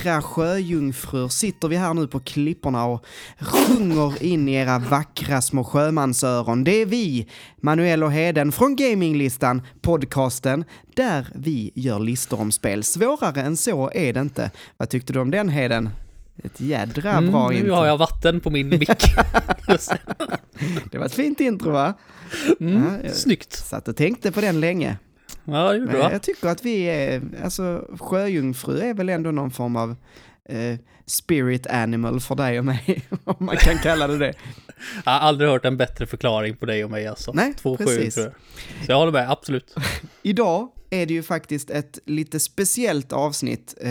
Vackra sjöjungfrur sitter vi här nu på klipporna och sjunger in i era vackra små sjömansöron. Det är vi, Manuel och Heden från Gaminglistan, podcasten, där vi gör listor om spel. Svårare än så är det inte. Vad tyckte du om den Heden? Ett jädra Mm, bra nu intro. har jag vatten på min mick. Det var ett fint intro va? Mm, Ja, snyggt. Satt och tänkte på den länge. Ja, det gjorde Men jag. jag tycker att vi är, alltså sjöjungfru är väl ändå någon form av eh, spirit animal för dig och mig, om man kan kalla det det. Jag har aldrig hört en bättre förklaring på dig och mig alltså. Nej, Två precis. sjöjungfrur. Så jag håller med, absolut. Idag är det ju faktiskt ett lite speciellt avsnitt. Eh,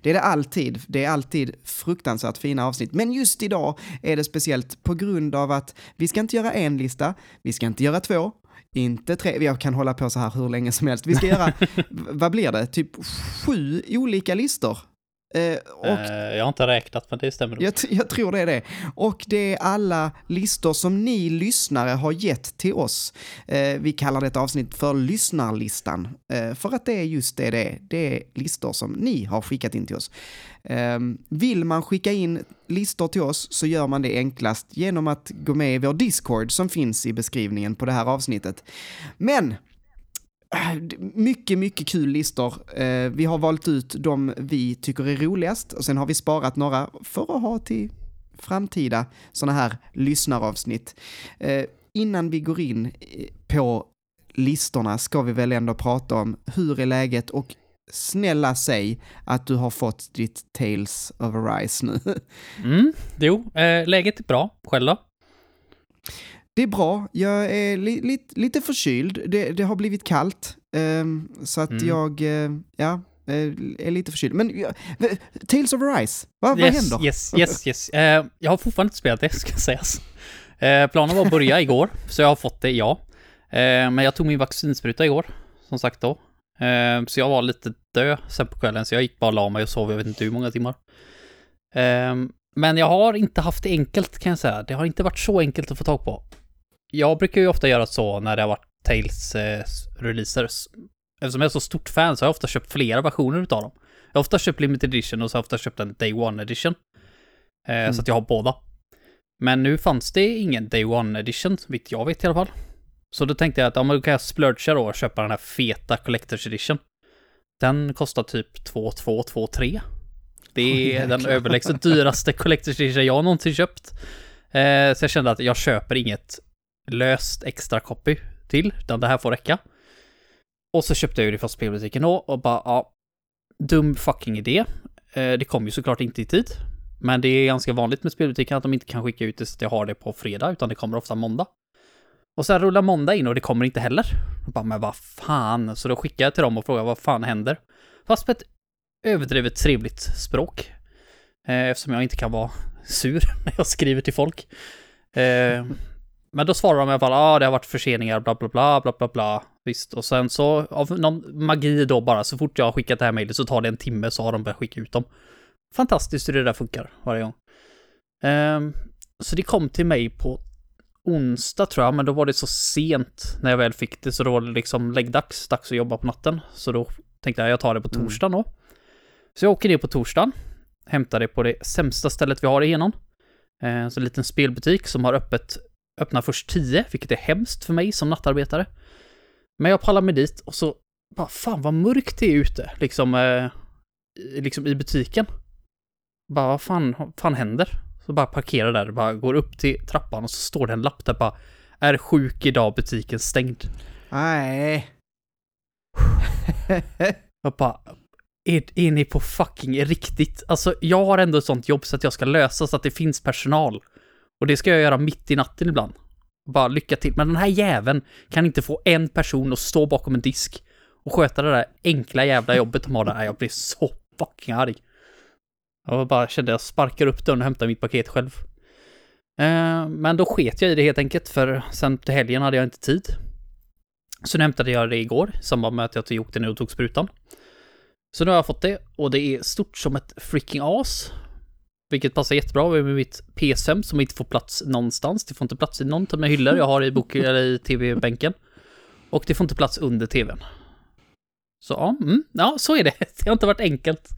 det är det alltid. Det är alltid fruktansvärt fina avsnitt. Men just idag är det speciellt på grund av att vi ska inte göra en lista, vi ska inte göra två, inte tre, jag kan hålla på så här hur länge som helst. Vi ska göra, vad blir det, typ sju olika listor. Eh, och Eh, jag har inte räknat, men det stämmer. Jag, jag tror det är det. Och det är alla listor som ni lyssnare har gett till oss. Eh, vi kallar det ett avsnitt för lyssnarlistan. Eh, för att det är just det det är. Det är listor som ni har skickat in till oss. Eh, vill man skicka in listor till oss så gör man det enklast genom att gå med i vår Discord som finns i beskrivningen på det här avsnittet. Men mycket, mycket kul listor. Eh, vi har valt ut de vi tycker är roligast och sen har vi sparat några för att ha till framtida sådana här lyssnaravsnitt. Eh, innan vi går in eh, på listorna ska vi väl ändå prata om hur är läget och snälla säg att du har fått ditt Tales of Arise nu. Mm, jo, eh, läget är bra. Själv då? Det är bra, jag är li, li, lite förkyld, det, det har blivit kallt, ehm, så att Mm. jag, eh, ja, eh, är lite förkyld. Men Tales of Arise, vad, vad yes, händer? Yes, yes, yes. Eh, jag har fortfarande inte spelat det, ska sägas. Eh, planen var att börja igår, så jag har fått det, ja. Eh, men jag tog min vaccinspruta igår, som sagt då. Eh, så jag var lite dö sen på kvällen, så jag gick bara och la mig och sov, jag vet inte hur många timmar. Eh, men jag har inte haft det enkelt, kan jag säga. Det har inte varit så enkelt att få tag på. Jag brukar ju ofta göra så när det har varit Tales eh. Eftersom jag är så stort fan så har jag ofta köpt flera versioner utav dem. Jag har ofta köpt limited edition och så har jag ofta köpt en day one edition. Eh, Mm. Så att jag har båda. Men nu fanns det ingen day one edition, vitt jag vet i alla fall. Så då tänkte jag att ja, men då kan jag splurcha då och köpa den här feta collector's edition. Den kostar typ 2 2 2 3. Det är den jäklar. överlägset dyraste collector's edition jag någonsin köpt. Eh, så jag kände att jag köper inget löst extra copy till, utan det här får räcka. Och så köpte jag ju det från spelbutiken då och bara, ja, dum fucking idé. Eh, det kom ju såklart inte i tid. Men det är ganska vanligt med spelbutiken att de inte kan skicka ut det så att jag har det på fredag, utan det kommer ofta måndag. Och sen rullar måndag in och det kommer inte heller. Jag bara, men vad fan? Så då skickar jag till dem och frågar vad fan händer? Fast på ett överdrivet trevligt språk. Eh, eftersom jag inte kan vara sur när jag skriver till folk. Eh, men då svarar de i alla fall, ja ah, det har varit förseningar, bla bla bla, bla bla bla. Visst, och sen så av någon magi då bara, så fort jag har skickat det här mejlet så tar det en timme så har de börjat skicka ut dem. Fantastiskt hur det där funkar varje gång. Ehm, så det kom till mig på onsdag tror jag, men då var det så sent när jag väl fick det, så då var det liksom läggdags, dags att jobba på natten. Så då tänkte jag, jag tar det på Mm. torsdagen då. Så jag åker ner på torsdagen, hämtar det på det sämsta stället vi har igenom. Eh, så en liten spelbutik som har öppet, öppnar först 10, vilket är hemskt för mig som nattarbetare. Men jag pallar mig dit och så, bara fan vad mörkt det är ute, liksom, eh, liksom i butiken. Bara, vad fan, fan händer? Så bara parkerar där, bara går upp till trappan och så står det en lapp där bara, är sjuk idag, butiken stängd. Nej. Jag bara, är, är ni på fucking riktigt? Alltså, jag har ändå ett sånt jobb så att jag ska lösa så att det finns personal. Och det ska jag göra mitt i natten ibland. Bara lycka till. Men den här jäveln kan inte få en person att stå bakom en disk och sköta det där enkla jävla jobbet de har där. Jag blir så fucking arg. Jag bara kände jag sparkar upp dörren och hämtar mitt paket själv. Eh, Men då sket jag i det helt enkelt, för sen till helgen hade jag inte tid. Så nu hämtade jag det igår, i samband med att jag tog åkte ner och tog sprutan. Så nu har jag fått det, och det är stort som ett freaking as. Vilket passar jättebra med mitt PS5 som inte får plats någonstans. Det får inte plats i någon av de hyllor jag har i bok eller i tv-bänken. Och det får inte plats under tvn. Så ja, mm, ja, så är det. Det har inte varit enkelt.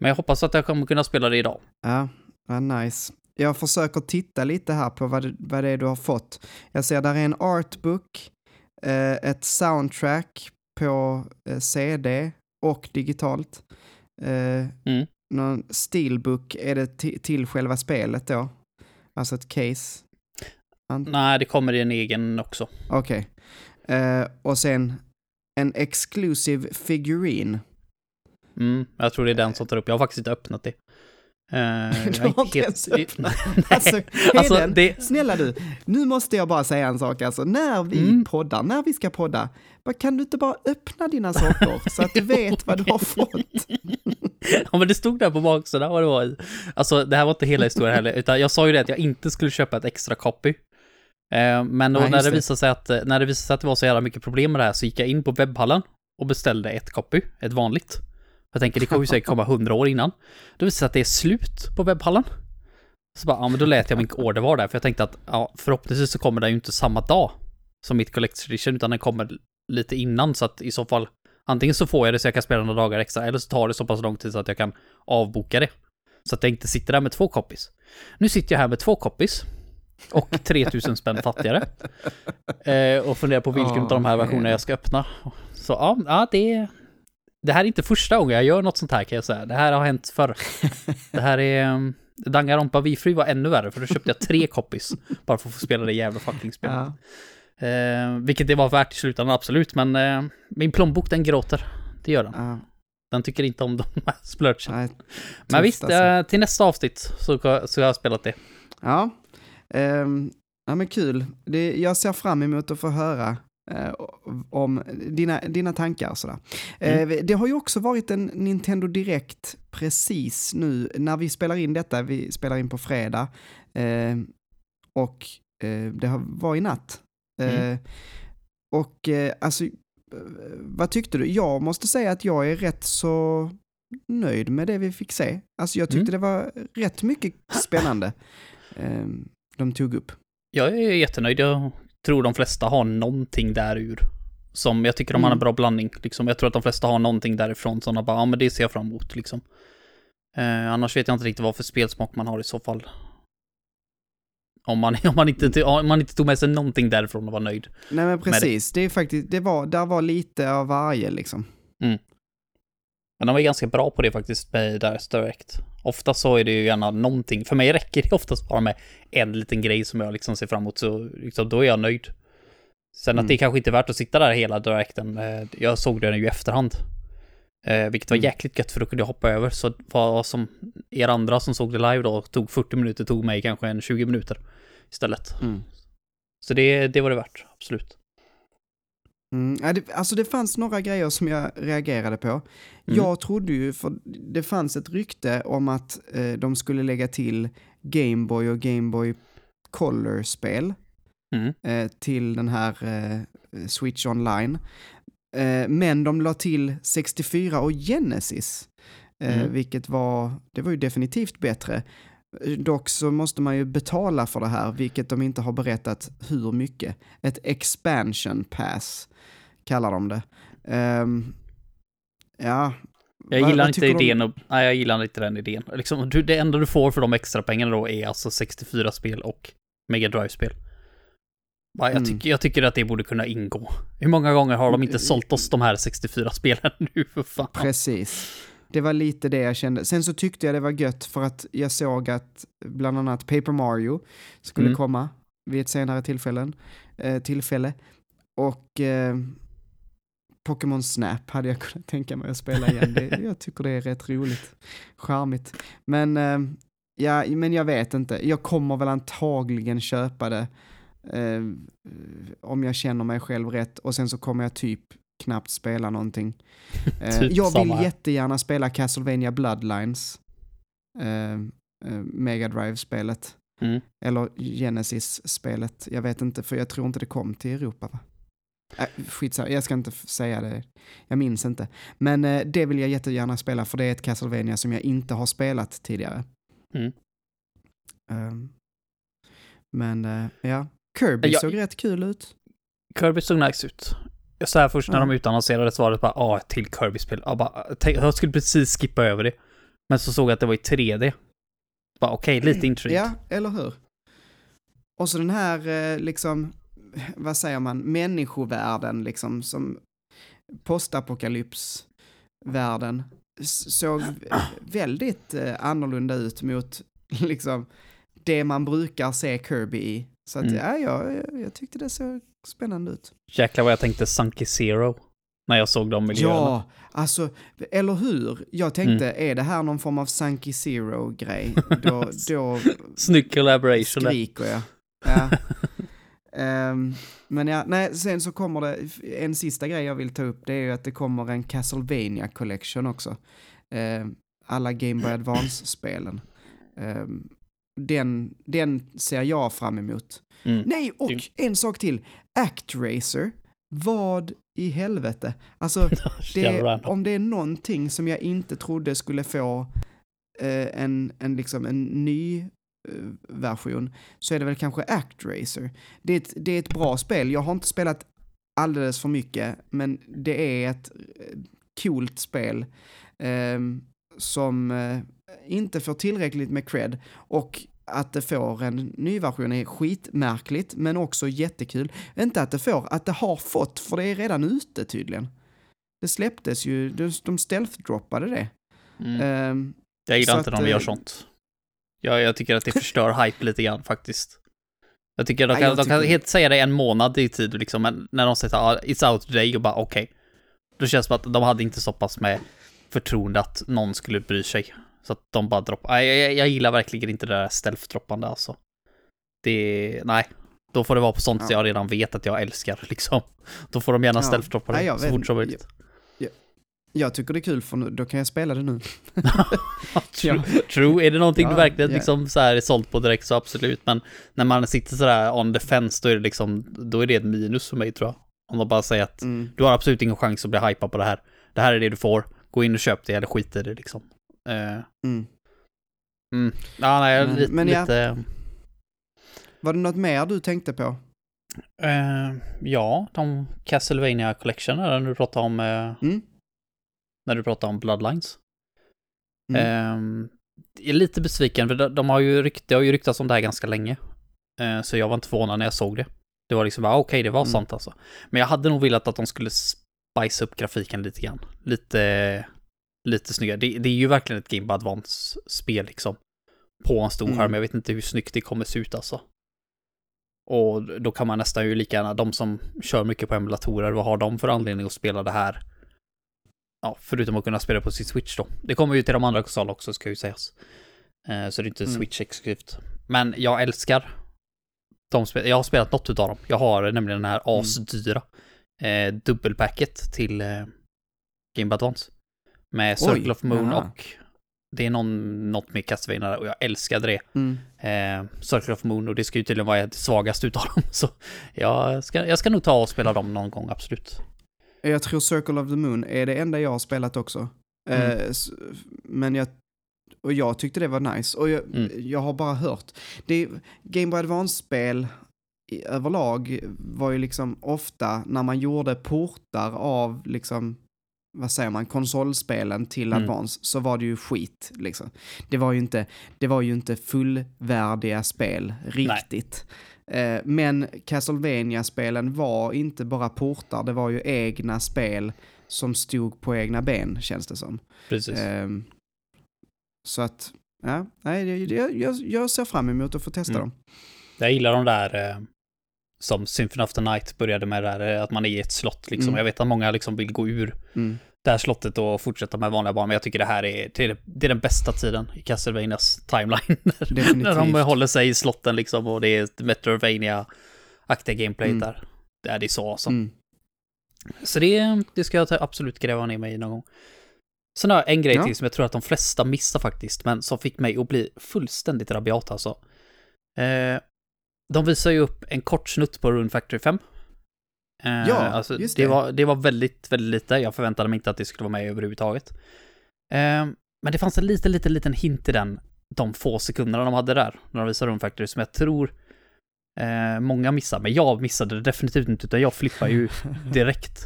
Men jag hoppas att jag kommer kunna spela det idag. Ja, vad nice. Jag försöker titta lite här på vad vad det är du har fått. Jag ser där är en artbook, eh, ett soundtrack på eh, CD och digitalt. Eh, Mm. Någon steelbook, är det ti- till själva spelet då? Alltså ett case? An- Nej, det kommer i en egen också. Okej. Eh, och sen en exclusive figurine. Mm, jag tror det är den som tar upp. Jag har faktiskt inte öppnat det. Du har inte ens öppnat? Alltså, alltså, det- snälla du, nu måste jag bara säga en sak alltså. När vi Mm. poddar, när vi ska podda, kan du inte bara öppna dina saker så att du vet vad du har fått? ja, men det stod där på baksidan vad det var. Alltså, det här var inte hela historien heller, utan jag sa ju det att jag inte skulle köpa ett extra copy. Eh, men då, Nej, när, det visade sig att, när det visade sig att det var så jävla mycket problem med det här så gick jag in på webbhallen och beställde ett copy, ett vanligt. Jag tänker det kommer ju säkert komma hundra år innan. Då visade det sig att det är slut på webbhallen. Så bara, ja men då lät jag min order vara där, för jag tänkte att ja, förhoppningsvis så kommer den ju inte samma dag som mitt Collector's Edition, utan den kommer lite innan, så att i så fall antingen så får jag det så jag kan spela några dagar extra, eller så tar det så pass lång tid så att jag kan avboka det. Så att jag inte sitter där med två copies. Nu sitter jag här med två copies och 3000 spänn fattigare. Eh, och funderar på vilken Åh, av de här versionerna jag ska öppna. Så ja, ja det, det här är inte första gången jag gör något sånt här kan jag säga. Det här har hänt förr. Det här är... um, Danganronpa Bifry var ännu värre, för då köpte jag tre copies bara för att få spela det jävla fucking spelet. Ja, Eh, vilket det var värt i slutändan, absolut, men eh, min plånbok den gråter. Det gör den. ja, Den tycker inte om de här splurchen. Men visst, alltså. eh, till nästa avsnitt så, så har jag spelat det. Ja, ehm, ja men kul. Det, jag ser fram emot att få höra eh, om dina, dina tankar sådär. Mm. Eh, det har ju också varit en Nintendo Direct precis nu när vi spelar in detta. Vi spelar in på fredag eh, och eh, det var i natt. Eh, Mm. Och eh, alltså, eh, vad tyckte du? Jag måste säga att jag är rätt så nöjd med det vi fick se. Alltså jag tyckte Mm. det var rätt mycket spännande eh, de tog upp. Jag är jättenöjd. Jag tror de flesta har någonting där ur. Som jag tycker de har en Mm. bra blandning. Liksom. Jag tror att de flesta har någonting därifrån som de bara, ja men det ser jag fram emot liksom. Eh, annars vet jag inte riktigt vad för spelsmak man har i så fall. Om man, om man, inte, om man inte tog med sig någonting därifrån och var nöjd. Nej men precis, det är faktiskt, det var, där var lite av varje liksom. Men de var ganska bra på det faktiskt med deras Direct. Ofta så är det ju gärna någonting. För mig räcker det oftast bara med en liten grej som jag liksom ser fram emot, så liksom, då är jag nöjd. Sen Mm. att det kanske inte är värt att sitta där hela Directen. eh, Jag såg den ju i efterhand. Eh, vilket var Mm. jäkligt gött för då kunde jag hoppa över. Så vad som er andra som såg det live då tog 40 minuter tog mig kanske en 20 minuter istället. Mm. Så det, det var det värt, absolut. Mm, det, alltså det fanns några grejer som jag reagerade på. Mm. Jag trodde ju, för det fanns ett rykte om att eh, de skulle lägga till Gameboy och Gameboy Color-spel Mm. eh, till den här eh, Switch Online. Eh, men de la till 64 och Genesis, eh, Mm. vilket var, det var ju definitivt bättre. Dock så måste man ju betala för det här, vilket de inte har berättat hur mycket. Ett expansion pass kallar de det. Ehm, ja. Jag gillar vad inte idén och, nej jag gillar inte den idén. Liksom, du, det enda du får för de extra pengarna då är alltså 64 spel och Mega Drive-spel. Jag, Mm. tycker, jag tycker att det borde kunna ingå. Hur många gånger har de inte sålt oss de här 64 spelen nu för fan? Precis. Det var lite det jag kände. Sen så tyckte jag det var gött för att jag såg att bland annat Paper Mario skulle Mm. komma vid ett senare tillfällen, eh, tillfälle. Och eh, Pokémon Snap hade jag kunnat tänka mig att spela igen. Det, jag tycker det är rätt roligt. Charmigt. Men, eh, ja, men jag vet inte. Jag kommer väl antagligen köpa det eh, om jag känner mig själv rätt. Och sen så kommer jag typ knappt spela någonting. Eh, Typ jag vill jättegärna spela Castlevania Bloodlines. Eh, eh, Mega Drive-spelet. Mm. Eller Genesis-spelet. Jag vet inte, för jag tror inte det kom till Europa va? Äh, skitsamma, jag ska inte säga det. Jag minns inte. Men eh, det vill jag jättegärna spela för det är ett Castlevania som jag inte har spelat tidigare. Mm. Ehm, men eh, ja, Kirby Jag- såg rätt kul ut. Kirby såg nice ut. Så här först när Ja. de utannonserade så var det bara, ah, ett till Kirby-spel. Jag, bara, jag skulle precis skippa över det. Men så såg jag att det var i 3D. Bara okej, lite intrigued. Ja, eller hur? Och så den här, eh, liksom, vad säger man, människovärlden, liksom, som postapokalypsvärlden såg väldigt eh, annorlunda ut mot, liksom, det man brukar se Kirby i. Så att, Mm. ja, jag, jag, tyckte det såg spännande ut. Jäklar vad jag tänkte Sunky Zero. När jag såg de miljöerna. Ja, alltså, eller hur? Jag tänkte, Mm. är det här någon form av Sunky Zero-grej? Då, då Snygg collaboration skriker jag. Ja. Ehm, men ja, nej, sen så kommer det, en sista grej jag vill ta upp, det är ju att det kommer en Castlevania Collection också. Ehm, alla Game Boy Advance-spelen. Ehm, den, den ser jag fram emot. Mm. Nej, och Det- en sak till. Actracer. Vad i helvete? Alltså, det, om det är någonting som jag inte trodde skulle få eh, en, en, liksom, en ny eh, version så är det väl kanske Actracer. Det är, ett, det är ett bra spel. Jag har inte spelat alldeles för mycket, men det är ett eh, coolt spel ehm, som eh, inte får tillräckligt med cred och att det får en ny version är skitmärkligt, men också jättekul. Inte att det får, att det har fått, för det är redan ute tydligen. Det släpptes ju, de, de stealth-droppade det. Mm. Ehm, Jag gillar inte när de gör sånt. Jag, jag tycker att det förstör hype lite grann faktiskt. Jag tycker de kan, jag de kan helt säga det en månad i tid liksom, men när de säger ah, it's out today och bara okej. Då känns det som att de hade inte så pass med förtroende att någon skulle bry sig. Så att de bara droppar. Nej, jag, jag, gillar verkligen inte det där stealth-droppande alltså. Det, nej. Då får det vara på sånt Ja. jag redan vet att jag älskar liksom. Då får de gärna Ja. stealth-droppa det Ja, så fort som möjligt. jag tycker det är kul för nu, då kan jag spela det nu. True. True. Är det någonting du verkligen ja. liksom så här är sålt på direkt så absolut. Men när man sitter sådär on the fence då är det liksom, då är det ett minus för mig tror jag. Om de bara säger att Mm. du har absolut ingen chans att bli hypad på det här. Det här är det du får. Gå in och köp det eller skit i det liksom. Eh, Mm. mm. Ja, nej, Men- lite... men ja. lite Var det något mer du tänkte på? eh, ja, de Castlevania Collection när du pratar om, eh, Mm. när du pratar om Bloodlines. Mm. Ehm, jag är lite besviken, för de, de har ju rykt, det har ju ryktats om det här ganska länge. Så jag var inte förvånad när jag såg det. Det var liksom bara, okej, det var Mm. sant alltså. Men jag hade nog velat att de skulle spice upp grafiken lite grann. Lite, lite snyggare. Det, det är ju verkligen ett Game Boy Advance-spel liksom. På en stor Mm. skärm. Jag vet inte hur snyggt det kommer se ut alltså. Och då kan man nästan ju lika gärna, de som kör mycket på emulatorer, vad har de för anledning att spela det här? Ja, förutom att kunna spela på sin Switch då. Det kommer ju till de andra konsolerna också, ska ju sägas. Eh, så det är inte Mm. Switch-exklusivt. Men jag älskar de spel. Jag har spelat något utav dem. Jag har nämligen den här Mm. asdyra eh, dubbelpacket till eh, Game Advance. Med Circle Oj, of Moon jaha. och det är någon, något med där och jag älskade det. Mm. Eh, Circle of Moon och det ska ju tydligen vara det svagaste utav dem. Så jag ska, jag ska nog ta och spela dem någon gång, absolut. Jag tror Circle of the Moon är det enda jag har spelat också. Mm. Eh, men jag, och jag tyckte det var nice. Och jag, Mm. jag har bara hört. Det, Game Boy Advance-spel överlag var ju liksom ofta när man gjorde portar av liksom vad säger man, konsolspelen till Mm. Advance så var det ju skit liksom. Det var ju inte, det var ju inte fullvärdiga spel riktigt. Eh, men Castlevania-spelen var inte bara portar, det var ju egna spel som stod på egna ben, känns det som. Precis. Ehm, så att, ja, nej, det- jag, jag ser fram emot att få testa Mm. dem. Jag gillar de där eh, som Symphony of the Night började med där, eh, att man är i ett slott liksom. Mm. Jag vet att många liksom vill gå ur Mm. det här slottet och fortsätta med vanliga barn, men jag tycker det här är, det är, det är den bästa tiden i Castlevanias timeline. när de håller sig i slotten liksom och det är ett Metroidvania-aktiga gameplay Mm. där. Det är, så awesome. Mm. Så det, det ska jag absolut gräva ner mig i någon gång. Sen har jag en grej Ja. till som jag tror att de flesta missar faktiskt, men som fick mig att bli fullständigt rabiat alltså. Eh, de visar ju upp en kort snutt på Rune Factory 5. Eh, Ja, alltså, just det. det. var, det var väldigt, väldigt lite. Jag förväntade mig inte att det skulle vara med överhuvudtaget. Eh, men det fanns en liten, liten, liten hint i den, de få sekunderna de hade där, när de visade Rune Factory, som jag tror Eh, många missar, men jag missade det definitivt inte, utan jag flippar ju direkt.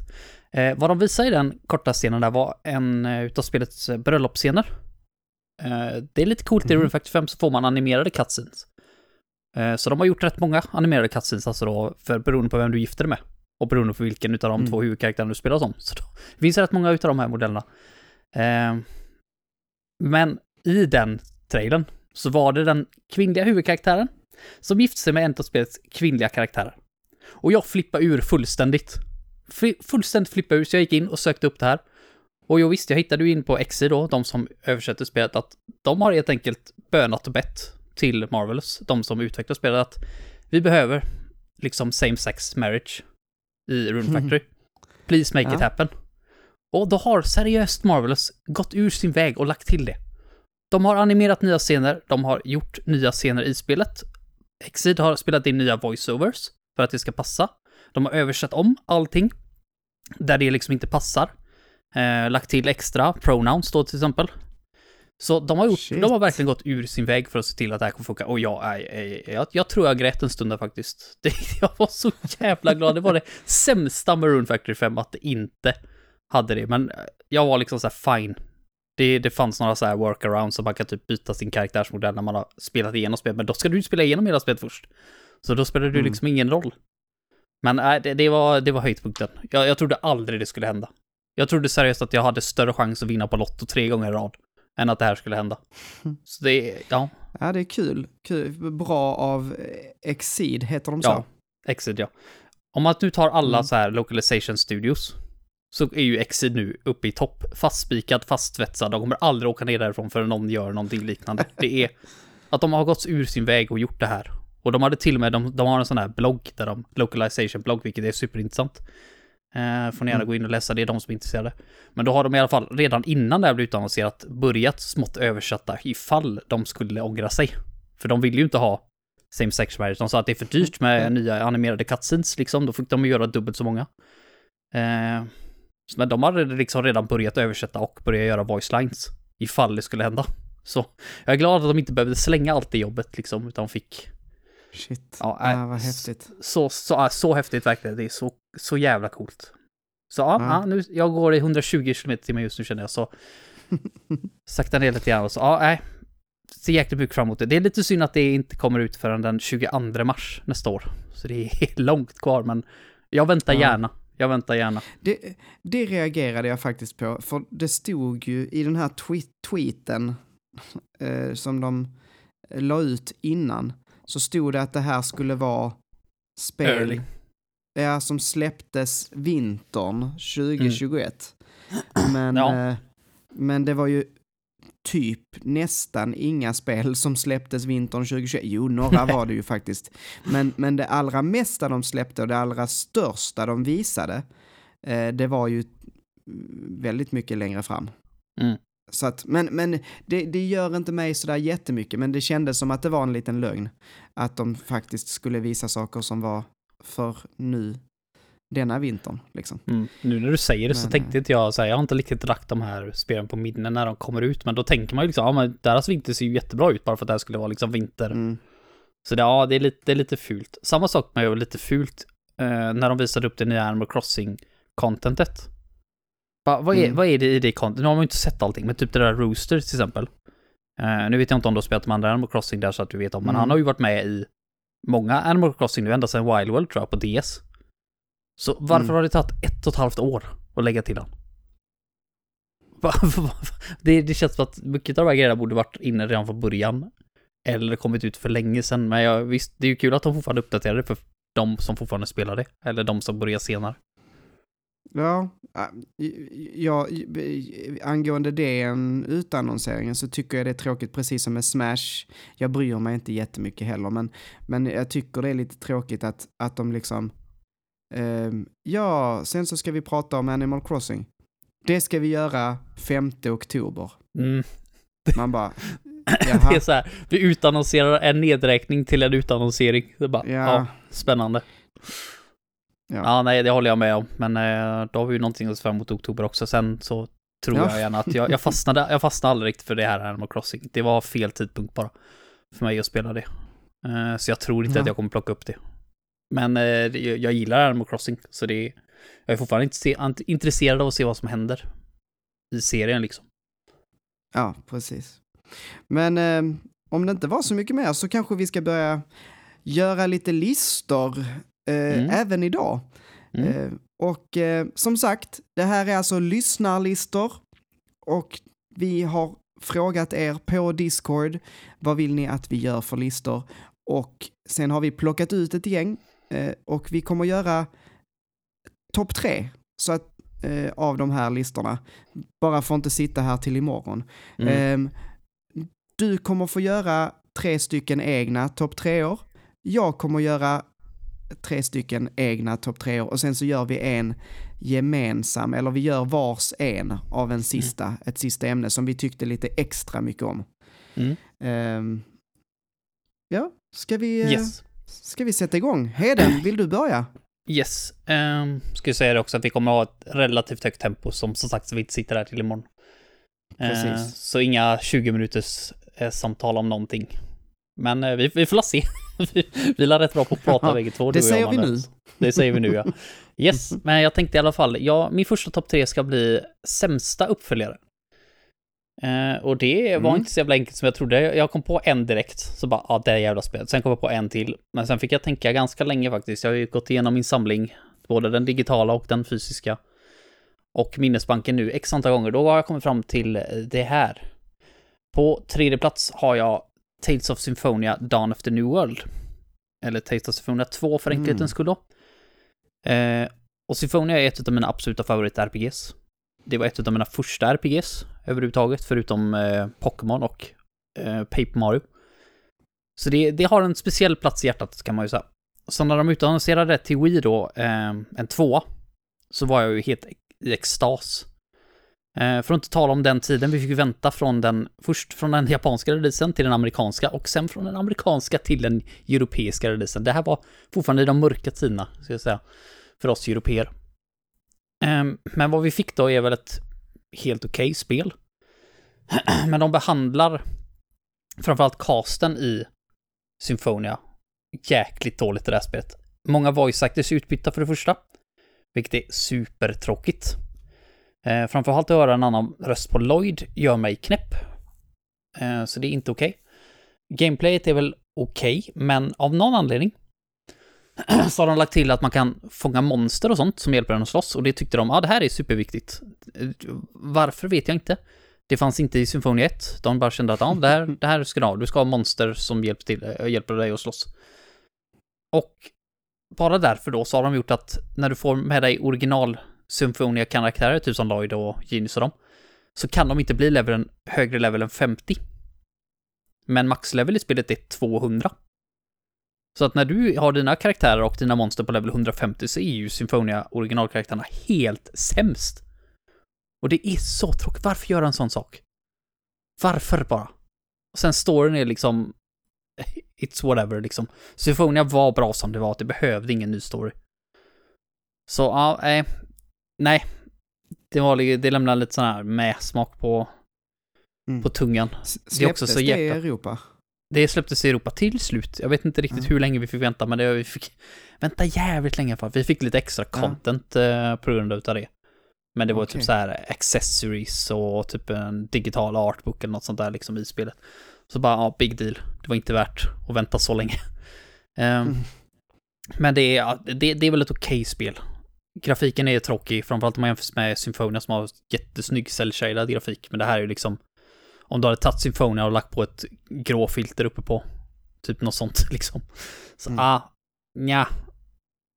Eh, vad de visade i den korta scenen där var en eh, utav spelets bröllopsscener. Eh, det är lite coolt, i Mhm. Rune Factory 5 så får man animerade cutscenes. Eh, så de har gjort rätt många animerade cutscenes, alltså då, för beroende på vem du gifter dig med. Och beroende på vilken utav de Mm. två huvudkaraktärerna du spelar som. Så då, det finns rätt många utav de här modellerna. Eh, men i den trailern så var det den kvinnliga huvudkaraktären som gifte sig med en av spelets kvinnliga karaktärer. Och jag flippade ur fullständigt. Fli- fullständigt flippade ur, så jag gick in och sökte upp det här. Och jag visste, jag hittade ju in på XI då, de som översätter spelet, att de har helt enkelt bönat och bett till Marvelous, de som utvecklar spelet, att vi behöver liksom same sex marriage i Rune Factory. Please make Ja. it happen. Och då har seriöst Marvelous gått ur sin väg och lagt till det. De har animerat nya scener, de har gjort nya scener i spelet. Exid har spelat in nya voiceovers för att det ska passa. De har översatt om allting där det liksom inte passar. Eh, lagt till extra pronouns då till exempel. Så de har, gjort, Shit. de har verkligen gått ur sin väg för att se till att det här kommer funka. Och jag, är- jag, jag tror jag grät en stund där faktiskt. Det, jag var så jävla glad. Det var det sämsta Rune Factory 5 att det inte hade det. Men eh, jag var liksom så här fine. Det, det fanns några så här workarounds som man kan typ byta sin karaktärsmodell när man har spelat igenom spelet. Men då ska du spela igenom hela spelet först. Så då spelar ju Mm. liksom ingen roll. Men nej, det, det, var, det var höjdpunkten. Jag, jag trodde aldrig det skulle hända. Jag trodde seriöst att jag hade större chans att vinna på Lotto tre gånger i rad. Än att det här skulle hända. Så det, ja, Ja, det är kul. kul. Bra av eh, Exceed, heter de så? Ja. Exit ja. Om man nu tar alla Mm. så här localization studios så är ju Exit nu uppe i topp. Fastspikad, fastsvetsad. De kommer aldrig åka ner därifrån förrän någon gör någonting liknande. Det är att de har gått ur sin väg och gjort det här. Och de hade till och med, de, de har en sån här blogg där de, localization blogg, vilket är superintressant. Eh, får ni gärna Mm. gå in och läsa, det är de som är intresserade. Men då har de i alla fall redan innan det här blev utannonserat börjat smått översätta ifall de skulle ångra sig. För de vill ju inte ha same sex marriage. De sa att det är för dyrt med Mm. nya animerade cutscenes liksom. Då fick de göra dubbelt så många. Eh, men de hade liksom redan börjat översätta och börja göra voice lines ifall det skulle hända. Så jag är glad att de inte behövde slänga allt det jobbet liksom, utan fick Shit. Ja, Ja, äh, vad s- häftigt. så, så, ja, så häftigt verkligen. Det är så, så jävla coolt. Så ja, Ja. ja. nu, jag går i 120 km timmar just nu känner jag, så sakta ner lite grann och så, ja, nej. Ser jäkligt mycket fram emot det. Det är lite synd att det inte kommer ut förrän den 22 mars nästa år. Så det är långt kvar, men jag väntar Ja. gärna. Jag väntar gärna. Det, det reagerade jag faktiskt på, för det stod ju i den här tweet, tweeten eh, som de la ut innan, så stod det att det här skulle vara spel Early. Ja, som släpptes vintern 2021. Men, Ja. eh, men det var ju typ nästan inga spel som släpptes vintern 2021. Jo, några var det ju faktiskt. Men, men det allra mesta de släppte och det allra största de visade, eh, det var ju väldigt mycket längre fram. Mm. Så att, men men det, det gör inte mig sådär jättemycket, men det kändes som att det var en liten lögn. Att de faktiskt skulle visa saker som var för nu, denna vintern. Liksom. Mm. Nu när du säger det så Men, tänkte inte jag så här, jag har inte riktigt lagt de här spelen på minnen när de kommer ut, men då tänker man ju liksom, ja men deras vinter ser ju jättebra ut bara för att det här skulle vara liksom vinter. Mm. Så det, ja, det är, lite, det är lite fult. Samma sak med lite fult eh, när de visade upp det nya Animal Crossing-contentet. Va, vad, är, Mm. vad är det i det contentet? Nu har man ju inte sett allting, men typ det där Rooster till exempel. Eh, nu vet jag inte om du har spelat med andra Animal Crossing där så att du vet om, men Mm. han har ju varit med i många Animal Crossing nu, ända sedan Wild World tror jag, på DS. Så varför Mm. har det tagit ett och ett halvt år att lägga till han? Det, det känns som att mycket av de här grejerna borde varit inne redan från början. Eller kommit ut för länge sedan. Men jag, visst, det är ju kul att de fortfarande uppdaterar det för de som fortfarande spelar det. Eller de som börjar senare. Ja, ja, angående den utannonseringen så tycker jag det är tråkigt precis som med Smash. Jag bryr mig inte jättemycket heller, men, men jag tycker det är lite tråkigt att, att de liksom, ehm, ja, sen så ska vi prata om Animal Crossing. Det ska vi göra 5 oktober. Mm. Man bara, det jaha, är så här, vi utannonserar en nedräkning till en utannonsering. Det är bara, ja, Ja. spännande. Ja. Ja. nej, det håller jag med om. Men eh, då har vi ju någonting att se fram emot oktober också. Sen så tror Ja. jag gärna att jag, jag fastnade, jag fastnade aldrig riktigt för det här Animal Crossing. Det var fel tidpunkt bara. För mig att spela det. Eh, så jag tror inte Ja. att jag kommer plocka upp det. Men eh, jag gillar Animal Crossing, så det är, jag är fortfarande inte intresserad av att se vad som händer i serien liksom. Ja, precis. Men eh, om det inte var så mycket mer så kanske vi ska börja göra lite listor Mm. även idag. Mm. Eh, och eh, som sagt, det här är alltså lyssnarlistor och vi har frågat er på Discord vad vill ni att vi gör för listor och sen har vi plockat ut ett gäng eh, och vi kommer göra topp tre så att, eh, av de här listorna. Bara för att inte sitta här till imorgon. Mm. Ehm, du kommer få göra tre stycken egna topp tre år. Jag kommer göra tre stycken egna topp tre och sen så gör vi en gemensam, eller vi gör vars en av en sista, ett sista ämne som vi tyckte lite extra mycket om. Mm. Ehm, ja, ska vi, eh, Yes. ska vi sätta igång? Heden, vill du börja? Yes. Um, ska jag säga det också att vi kommer ha ett relativt högt tempo som som sagt så vi inte sitter här till imorgon. Precis. så inga 20 minuters eh, samtal om någonting. Men eh, vi, vi får la se. vi, vi är rätt bra på att prata Ja, bägge två. det säger vi Manuel. Det säger vi nu ja. Yes, men jag tänkte i alla fall, ja, min första topp tre ska bli sämsta uppföljare. Eh, och det var Mm. inte så jävla enkelt som jag trodde. Jag kom på en direkt, så bara, ja, det är jävla spelet. Sen kom jag på en till. Men sen fick jag tänka ganska länge faktiskt. Jag har ju gått igenom min samling, både den digitala och den fysiska. Och minnesbanken nu x antal gånger. Då har jag kommit fram till det här. På tredje plats har jag Tales of Symphonia Dawn of the New World. Eller Tales of Symphonia 2 för Mm. enkelhetens skull då. Eh, och Symphonia är ett av mina absoluta favorit-RPGs. Det var ett av mina första RPGs överhuvudtaget, förutom eh, Pokémon och eh, Paper Mario. Så det, det har en speciell plats i hjärtat kan man ju säga. Så när de utannonserade till Wii då, eh, en tvåa, så var jag ju helt i extas. Eh, för att inte tala om den tiden, vi fick vänta från den, först från den japanska releasen till den amerikanska och sen från den amerikanska till den europeiska releasen. Det här var fortfarande i de mörka tiderna, ska jag säga, för oss europeer. Ehm, men vad vi fick då är väl ett helt okej spel. men de behandlar framförallt casten i Symfonia. jäkligt dåligt i det här spelet. Många voice actors är utbytta för det första, vilket är supertråkigt. Eh, framförallt att höra en annan röst på Lloyd gör mig knäpp. Eh, så det är inte okej. Gameplayet är väl okej, men av någon anledning så har de lagt till att man kan fånga monster och sånt som hjälper en att slåss och det tyckte de, ja ah, det här är superviktigt. Varför vet jag inte. Det fanns inte i Symfoni 1. De bara kände att ja, det, här, det här ska du ha. Du ska ha monster som hjälper, till, eh, hjälper dig att slåss. Och bara därför då så har de gjort att när du får med dig original Symfonia-karaktärer, typ som Lloyd och Genius och dem, så kan de inte bli leveln högre level än 50. Men maxlevel i spelet är 200. Så att när du har dina karaktärer och dina monster på level 150 så är ju Symfonia originalkaraktärerna helt sämst. Och det är så tråkigt. Varför göra en sån sak? Varför bara? Och sen storyn är liksom... It's whatever liksom. Symfonia var bra som det var, det behövde ingen ny story. Så ja, nej. Nej. Det var det lämnar lite sån här med smak på, Mm. på tungan. S- Det är också Släpptes så det i. Europa? Det släpptes i Europa till slut. Jag vet inte riktigt Ja. hur länge vi fick vänta, men det, vi fick vänta jävligt länge för Vi fick lite extra content eh, på grund av det. Men det var Okej. typ så här accessories och typ en digital artbook eller något sånt där liksom i spelet. Så bara, ja, big deal. Det var inte värt att vänta så länge. Mm. Men det är, det, det är väl ett okej spel. Grafiken är tråkig, framförallt om man jämför med Symphonia som har jättesnygg cell-shaded grafik. Men det här är ju liksom, om du hade tagit Symphonia och lagt på ett grå filter uppe på, typ något sånt liksom. Så, Mm. ah, nja.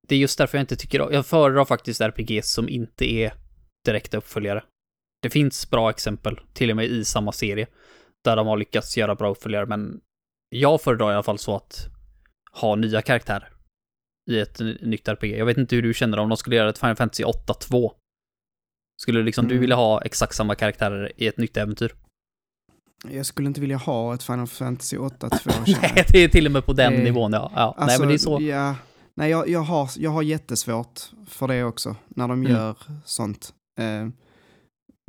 Det är just därför jag inte tycker, jag föredrar faktiskt RPG som inte är direkta uppföljare. Det finns bra exempel, till och med i samma serie, där de har lyckats göra bra uppföljare, men jag föredrar i alla fall så att ha nya karaktärer i ett nytt RPG. Jag vet inte hur du känner om de skulle göra ett Final Fantasy 8-2. Skulle liksom du Mm. vilja ha exakt samma karaktärer i ett nytt äventyr? Jag skulle inte vilja ha ett Final Fantasy 8-2 känner jag. Nej, det är till och med på den Det- nivån, ja. ja. Nej, Alltså, men det är så. Ja, nej, jag, jag, har, jag har jättesvårt för det också, när de Mm. gör sånt. Eh,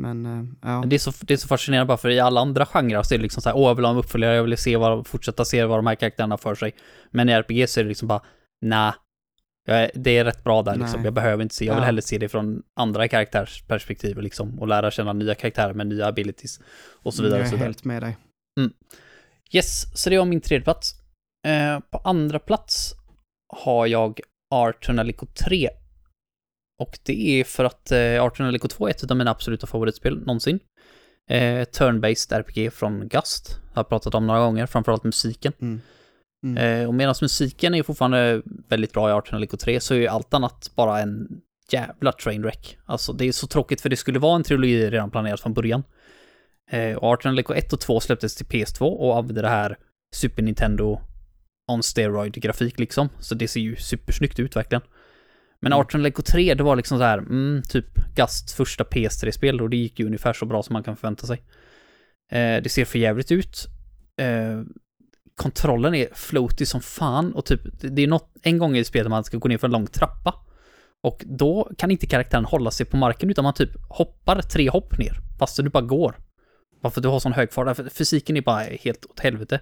Men, eh, ja. Det är, så, det är så fascinerande bara för i alla andra genrer så är det liksom så här, åh jag vill ha en uppföljare, jag vill se vad, fortsätta se vad de här karaktärerna för sig. Men i RPG så är det liksom bara, nej, det är rätt bra där liksom. Nej. Jag behöver inte se, jag vill Ja. hellre se det från andra karaktärsperspektiv liksom. Och lära känna nya karaktärer med nya abilities. Och så vidare. Jag och så är vidare. helt med dig. Yes, så det var min tredje plats. Eh, på andra plats har jag Artonalico 3. Och det är för att eh, Artonalico 2 är ett av mina absoluta favoritspel någonsin. Eh, Turn-based RPG från Gust. Har jag pratat om några gånger, framförallt musiken. Mm. Mm. Eh, och medan musiken är fortfarande väldigt bra i Artonalico 3 så är ju allt annat bara en jävla trainwreck. Alltså det är så tråkigt för det skulle vara en trilogi redan planerat från början. Eh, och Artonalico 1 och 2 släpptes till PS2 och använde det här Super Nintendo on steroid-grafik liksom. Så det ser ju supersnyggt ut verkligen. Men Mm. Artonalico 3, det var liksom så här, mm, typ Gusts första PS3-spel och det gick ju ungefär så bra som man kan förvänta sig. Eh, det ser för jävligt ut. Eh, kontrollen är floaty som fan och typ, det är något, en gång i spelet man ska gå ner för en lång trappa. Och då kan inte karaktären hålla sig på marken utan man typ hoppar tre hopp ner, fast du bara går. Varför du har sån hög fart, fysiken är bara helt åt helvete.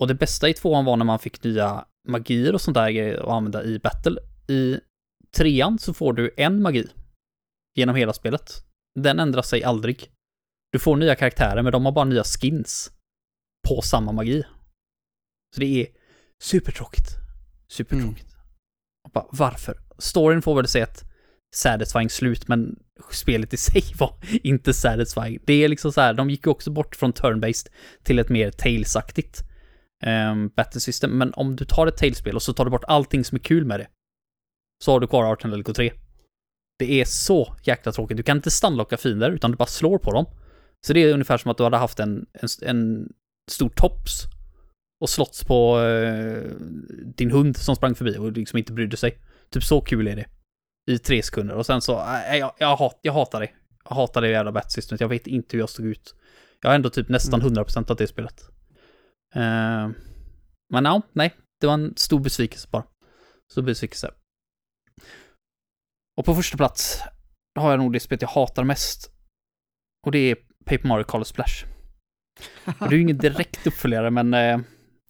Och det bästa i tvåan var när man fick nya magier och sånt där grejer att använda i battle. I trean så får du en magi genom hela spelet. Den ändrar sig aldrig. Du får nya karaktärer, men de har bara nya skins på samma magi. Så det är supertråkigt. Supertråkigt. Och bara, varför? Storyn får väl säga ett satisfying slut, men spelet i sig var inte satisfying. Det är liksom så här, de gick ju också bort från turn-based till ett mer Tales-aktigt um, battle system. Men om du tar ett Tales-spel och så tar du bort allting som är kul med det, så har du kvar Arten Delico 3. Det är så jäkla tråkigt. Du kan inte stunlocka fiender, utan du bara slår på dem. Så det är ungefär som att du hade haft en, en, en stor tops och slått på eh, din hund som sprang förbi och liksom inte brydde sig. Typ så kul är det. I tre sekunder och sen så, äh, jag, jag, hat, jag hatar det. Jag hatar det jävla batsystemet. Jag vet inte hur jag stod ut. Jag har ändå typ nästan Mm. 100% av det spelet. Eh, men ja, nej. Det var en stor besvikelse bara. Stor besvikelse. Och på första plats har jag nog det spelet jag hatar mest. Och det är Paper Mario Color Splash. Det är ju ingen direkt uppföljare, men eh,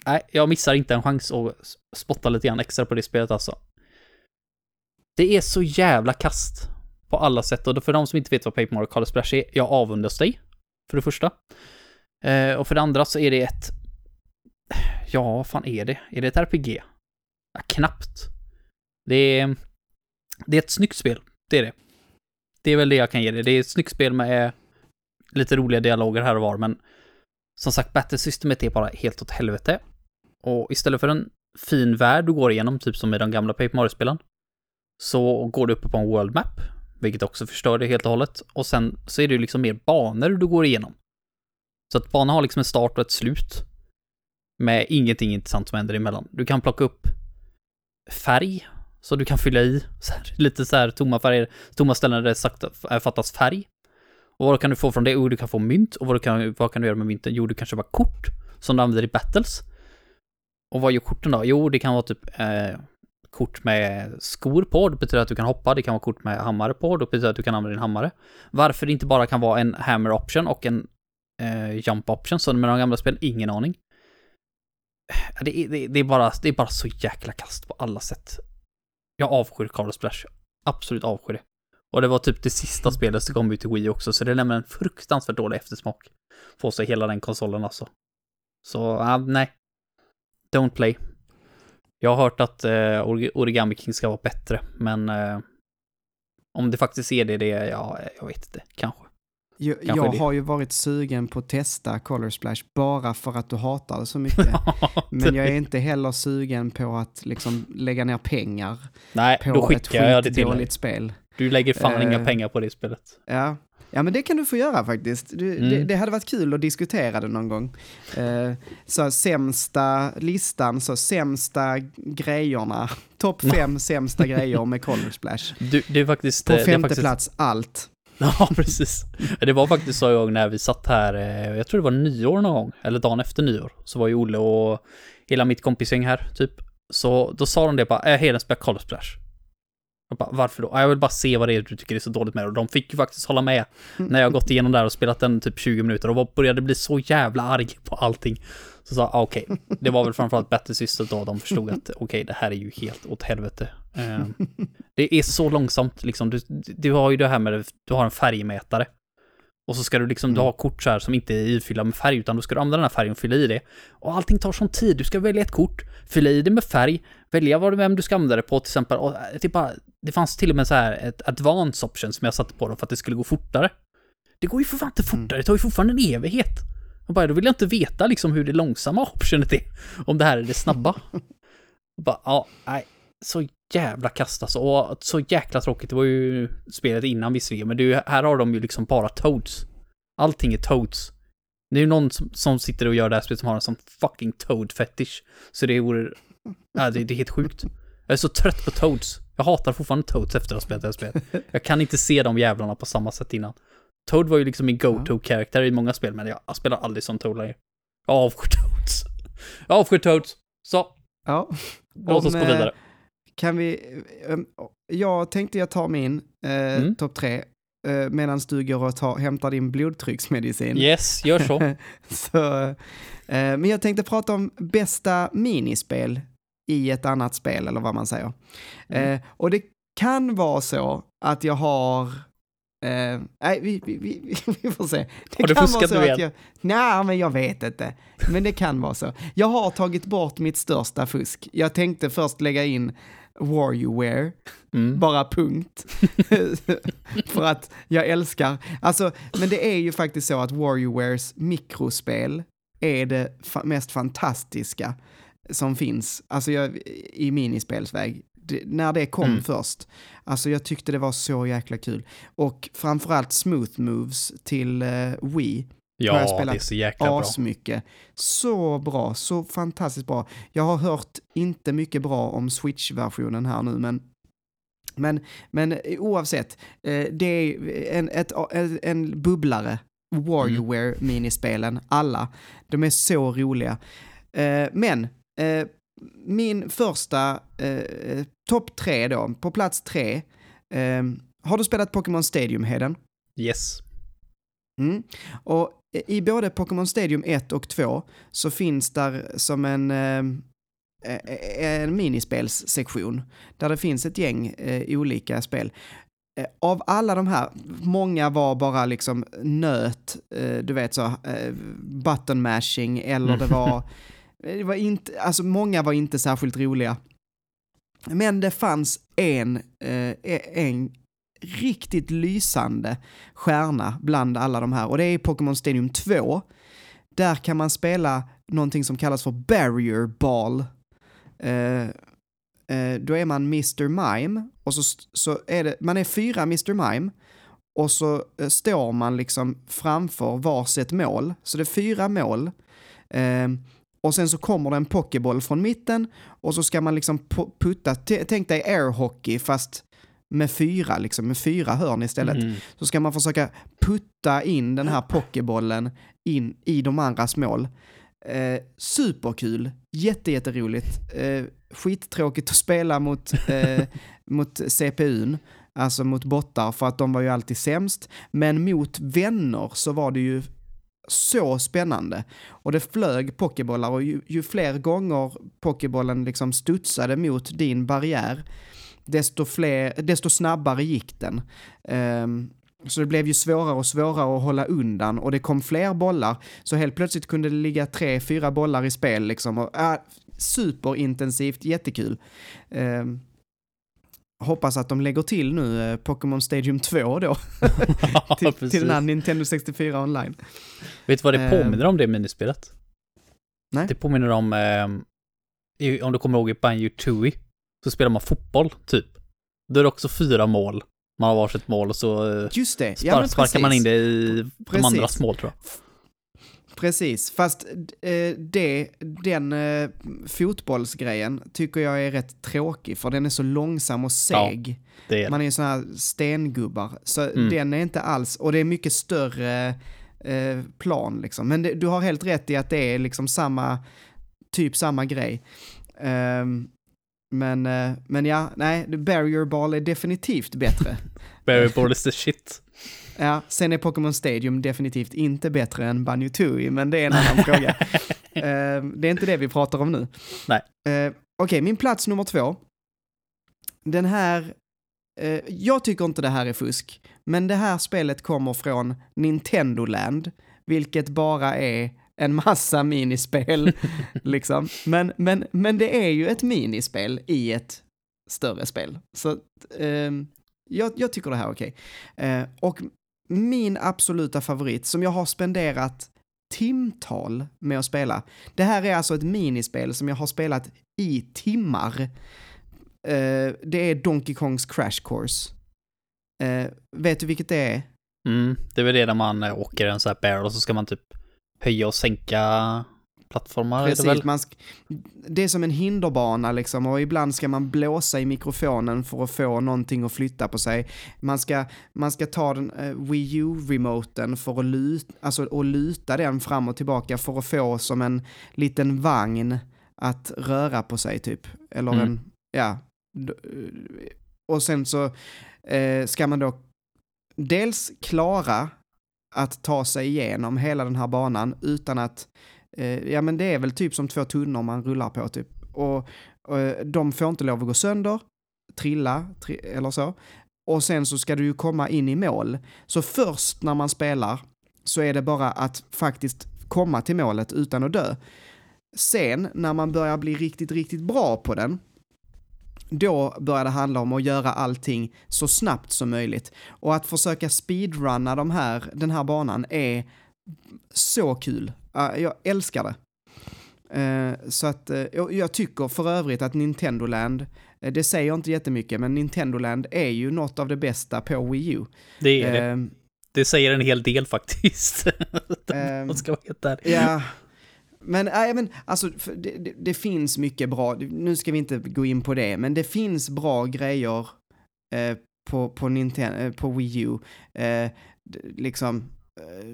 nej, jag missar inte en chans att spotta lite grann extra på det spelet alltså. Det är så jävla kast på alla sätt och för de som inte vet vad Paper Mario Color Splash är, jag avundas dig. För det första. Eh, och för det andra så är det ett... Ja, vad fan är det? Är det ett RPG? Ja, knappt. Det är... Det är ett snyggt spel. Det är det. Det är väl det jag kan ge det. Det är ett snyggt spel med lite roliga dialoger här och var, men som sagt, battlesystemet är bara helt åt helvete. Och istället för en fin värld du går igenom, typ som i de gamla Paper Mario-spelen, så går du uppe på en world map, vilket också förstör det helt och hållet. Och sen så är det ju liksom mer banor du går igenom. Så att banan har liksom en start och ett slut. Med ingenting intressant som händer emellan. Du kan plocka upp färg, så du kan fylla i så här, lite så här tomma färger, tomma ställen där det sakta, fattas färg. Och vad kan du få från det? Jo, du kan få mynt. Och vad, kan, vad kan du göra med mynten? Jo, du kan köpa kort som du använder i battles. Och vad gör korten då? Jo, det kan vara typ eh, kort med skor på. Det betyder att du kan hoppa. Det kan vara kort med hammare på. Det betyder att du kan använda din hammare. Varför det inte bara kan vara en hammer option och en eh, jump option som med de gamla spelen? Ingen aning. Eh, det är, det, det, är bara, det är bara så jäkla kast på alla sätt. Jag avskyr Carlos Splash. Absolut avskyr det. Och det var typ det sista spelet som kom ut i Wii också, så det lämnar en fruktansvärt dålig eftersmak på sig hela den konsolen alltså. Så, ah, nej. Don't play. Jag har hört att Orig- Origami King ska vara bättre, men eh, om det faktiskt är det, det är, ja, jag vet inte, kanske. Jag, jag har ju varit sugen på att testa Color Splash bara för att du hatar det så mycket. Men jag är inte heller sugen på att liksom lägga ner pengar Nej, på då ett skickar jag det till dig. skitdåligt spel. Du lägger fan inga Eh, pengar på det spelet. Ja. ja, men det kan du få göra faktiskt. Du, Mm. det, det hade varit kul att diskutera det någon gång. Eh, så sämsta listan, så sämsta grejerna. Topp fem sämsta grejer med Color Splash. Du, det är faktiskt... På eh, femte faktiskt, plats, allt. Ja, precis. Det var faktiskt så gång när vi satt här, jag tror det var nyår någon gång, eller dagen efter nyår, så var ju Olle och hela mitt kompisgäng här, typ. Så då sa de det bara, äh, Heden spelar Color Splash. Bara, varför då? Jag vill bara se vad det är du tycker är så dåligt med det. Och de fick ju faktiskt hålla med när jag gått igenom där och spelat den typ 20 minuter och började bli så jävla arg på allting. Så sa ah, okej, det var väl framförallt bättre System då de förstod att okej, det här är ju helt åt helvete. Eh, det är så långsamt liksom. Du, du har ju det här med, du har en färgmätare. Och så ska du liksom, du har kort så här som inte är ifyllda med färg, utan då ska du använda den här färgen och fylla i det. Och allting tar sån tid. Du ska välja ett kort, fylla i det med färg, välja vad, vem du ska använda det på till exempel. Och det, är bara, det fanns till och med så här ett advance option som jag satte på dem för att det skulle gå fortare. Det går ju för fan inte fortare, det tar ju fortfarande en evighet. Och bara, då vill jag inte veta liksom hur det långsamma optionet är, om det här är det snabba. Och bara, ja, nej, så jävla kast alltså. Och så jäkla tråkigt, det var ju spelet innan visserligen, men det är ju, här har de ju liksom bara Toads. Allting är Toads. Det är ju någon som, som sitter och gör det här spelet som har en sån fucking Toad fetish. Så det vore, ja, det, det är helt sjukt. Jag är så trött på Toads. Jag hatar fortfarande Toads efter att ha spelat det här spelet. Jag kan inte se de jävlarna på samma sätt innan. Toad var ju liksom min go-to-karaktär i många spel, men jag, spelar aldrig som Toad längre. Jag avskyr Toads. Jag avskyr Toads. Så, Ja. låt oss gå eh, vidare. Kan vi... Um, jag tänkte jag tar min eh, Mm. topp tre eh, medan du går och tar, hämtar din blodtrycksmedicin. Yes, gör så. Så, eh, men jag tänkte prata om bästa minispel i ett annat spel, eller vad man säger. Mm. Eh, och det kan vara så att jag har... Eh, nej, vi, vi, vi, vi får se. Det Har du kan fuskat vara så att jag, Nej, men jag vet inte. Men det kan vara så. Jag har tagit bort mitt största fusk. Jag tänkte först lägga in Warriorware, Mm. bara punkt. För att jag älskar, alltså, men det är ju faktiskt så att Warriorwares mikrospel är det fa- mest fantastiska som finns, alltså jag, i minispelsväg. Det, när det kom Mm. först, alltså jag tyckte det var så jäkla kul. Och framförallt Smooth Moves till uh, Wii, har jag Ja, det spelat är så jäkla bra. asmycket. Så bra, så fantastiskt bra. Jag har hört inte mycket bra om Switch-versionen här nu, men men, men oavsett, eh, det är en, ett, en, bubblare. Warriorware-minispelen, alla. De är så roliga. Eh, men, eh, min första eh, topp tre då, på plats tre. Eh, har du spelat Pokémon Stadium, Heden? Yes. Mm. Och i både Pokémon Stadium 1 och 2 så finns där som en, eh, eh, en minispelssektion där det finns ett gäng eh, olika spel. Eh, Av alla de här, många var bara liksom nöt, eh, du vet så, eh, button mashing eller det var, det var inte, alltså många var inte särskilt roliga. Men det fanns en, eh, en riktigt lysande stjärna bland alla de här och det är Pokémon Stadium 2. Där kan man spela någonting som kallas för Barrier Ball. Uh, uh, då är man Mr. Mime och så, så är det, man är fyra Mr. Mime och så uh, står man liksom framför varsitt mål. Så det är fyra mål. Och sen så kommer det en pokéboll från mitten och så ska man liksom putta, tänk dig airhockey fast med fyra, liksom med fyra hörn istället. Mm. Så ska man försöka putta in den här pokébollen in i de andras mål. Eh, superkul, jätte, jätteroligt. Eh, skittråkigt att spela mot, eh, mot CPUn, alltså mot bottar, för att de var ju alltid sämst. Men mot vänner så var det ju så spännande. Och det flög pokébollar och ju, ju fler gånger pokébollen liksom studsade mot din barriär, desto, fler, desto snabbare gick den. Ehm, så det blev ju svårare och svårare att hålla undan och det kom fler bollar. Så helt plötsligt kunde det ligga tre, fyra bollar i spel liksom. Och, äh, superintensivt, jättekul. Ehm, hoppas att de lägger till nu eh, Pokémon Stadium 2 då, till, till den här Nintendo 64 online. Vet du vad det Ehm. påminner om det minispelet? Nej. Det påminner om, i- om du kommer ihåg Banjo Tooie, så spelar man fotboll, typ. Då är det också fyra mål. Man har varsitt mål och så eh, Just det, spar- ja sparkar man in det i de andras mål, tror jag. Precis, fast eh, det, den eh, fotbollsgrejen tycker jag är rätt tråkig för den är så långsam och seg. Det är Man är ju såna här stengubbar, så Mm. den är inte alls, och det är mycket större plan liksom. Men det, du har helt rätt i att det är liksom samma, typ samma grej. Ehm, Men, eh, men ja, nej, Barrier Ball är definitivt bättre. Barrier Ball is the shit. Ja, sen är Pokémon Stadium definitivt inte bättre än Banjo Tooie, men det är en annan fråga. Eh, det är inte det vi pratar om nu. Nej. Eh, Okej, min plats nummer två. Den här, eh, jag tycker inte det här är fusk, men det här spelet kommer från Nintendo Land, vilket bara är en massa minispel, liksom. Men, men, men det är ju ett minispel i ett större spel. Så eh, jag, jag tycker det här är okej. Eh, och min absoluta favorit, som jag har spenderat timtal med att spela. Det här är alltså ett minispel som jag har spelat i timmar. Eh, det är Donkey Kongs Crash Course. Eh, vet du vilket det är? Mm, det är väl det när man åker en sån här barrel och så ska man typ höja och sänka plattformar. är det, Precis, väl? det är som en hinderbana liksom och ibland ska man blåsa i mikrofonen för att få någonting att flytta på sig. Man ska, man ska ta den eh, Wii U-remoten för att luta, alltså, och luta den fram och tillbaka för att få som en liten vagn att röra på sig typ. Eller Mm. en, ja. D- Och sen så eh, ska man då dels klara att ta sig igenom hela den här banan utan att Eh, ja men det är väl typ som två tunnor man rullar på typ. Och, och de får inte lov att gå sönder, trilla tri eller så. Och sen så ska du ju komma in i mål. Så först när man spelar så är det bara att faktiskt komma till målet utan att dö. Sen när man börjar bli riktigt, riktigt bra på den, då börjar det handla om att göra allting så snabbt som möjligt. Och att försöka speedrunna de här, den här banan är så kul. Ja, jag älskar det. Eh, så att eh, jag, jag tycker för övrigt att Nintendo Land, eh, det säger inte jättemycket, men Nintendo Land är ju något av det bästa på Wii U. Det är det. Det säger en hel del faktiskt. Man ska vara helt där. Ja, men, nej, men alltså, det, det, det finns mycket bra, nu ska vi inte gå in på det, men det finns bra grejer eh, på, på, Nintendo, eh, på Wii U. Eh, liksom, eh,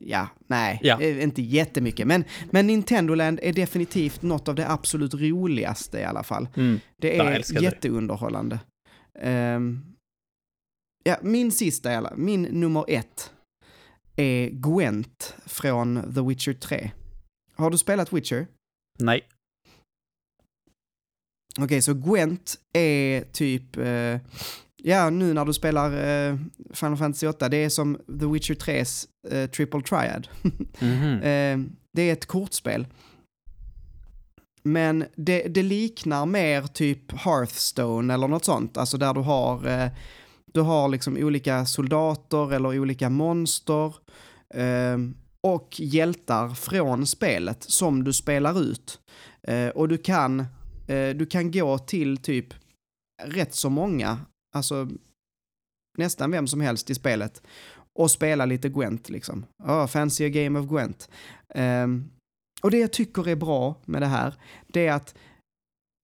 ja, nej, Ja. eh, inte jättemycket, men, men Nintendo Land är definitivt något av det absolut roligaste i alla fall. Mm. Det är jätteunderhållande. Ehm, ja, min sista, min nummer ett, är Gwent från The Witcher 3. Har du spelat Witcher? Nej. Okej, så Gwent är typ, eh, ja nu när du spelar eh, Final Fantasy 8, det är som The Witcher 3s eh, Triple Triad. Mhm. Eh, det är ett kortspel. Men det, det liknar mer typ Hearthstone eller något sånt, alltså där du har, eh, du har liksom olika soldater eller olika monster eh, och hjältar från spelet som du spelar ut. Eh, och du kan, eh, du kan gå till typ rätt så många, alltså nästan vem som helst i spelet och spela lite Gwent liksom. Oh, fancy a game of Gwent. Eh, och det jag tycker är bra med det här, det är att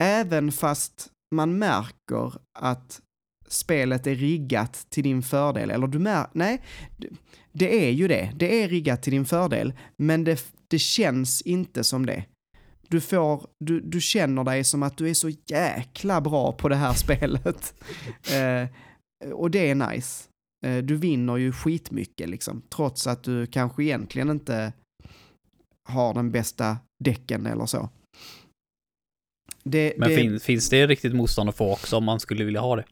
även fast man märker att spelet är riggat till din fördel, eller du märker, nej, det- det är ju det, det är riggat till din fördel, men det, det känns inte som det. Du får, du, du känner dig som att du är så jäkla bra på det här spelet. Eh, och det är nice. Eh, Du vinner ju skitmycket liksom, trots att du kanske egentligen inte har den bästa däcken eller så. Det, Men det, fin, finns det riktigt motstånd att få också om man skulle vilja ha det?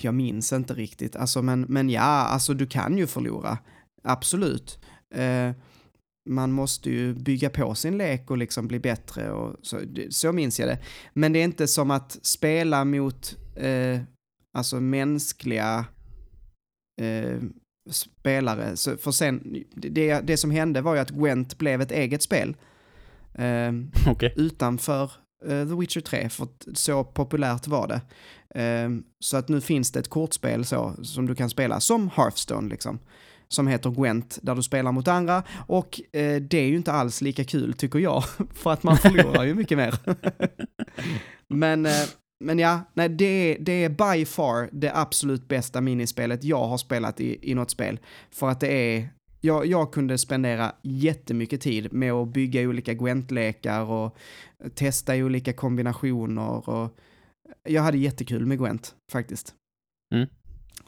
Jag minns inte riktigt, alltså, men, men ja, alltså du kan ju förlora. Absolut. Eh, man måste ju bygga på sin lek och liksom bli bättre och så, så minns jag det. Men det är inte som att spela mot eh, alltså mänskliga eh, spelare. Så för sen, det, det som hände var ju att Gwent blev ett eget spel. Eh, Okej. utanför Eh, The Witcher 3, för så populärt var det. Ehm, så att nu finns det ett kortspel så, som du kan spela, som Hearthstone liksom, som heter Gwent, där du spelar mot andra. Och eh, det är ju inte alls lika kul, tycker jag, för att man förlorar ju mycket mer. men, eh, men ja, nej, det, är, det är by far det absolut bästa minispelet jag har spelat i, i något spel. För att det är jag, jag kunde spendera jättemycket tid med att bygga olika Gwent-lekar och testa olika kombinationer och jag hade jättekul med Gwent faktiskt. Mm.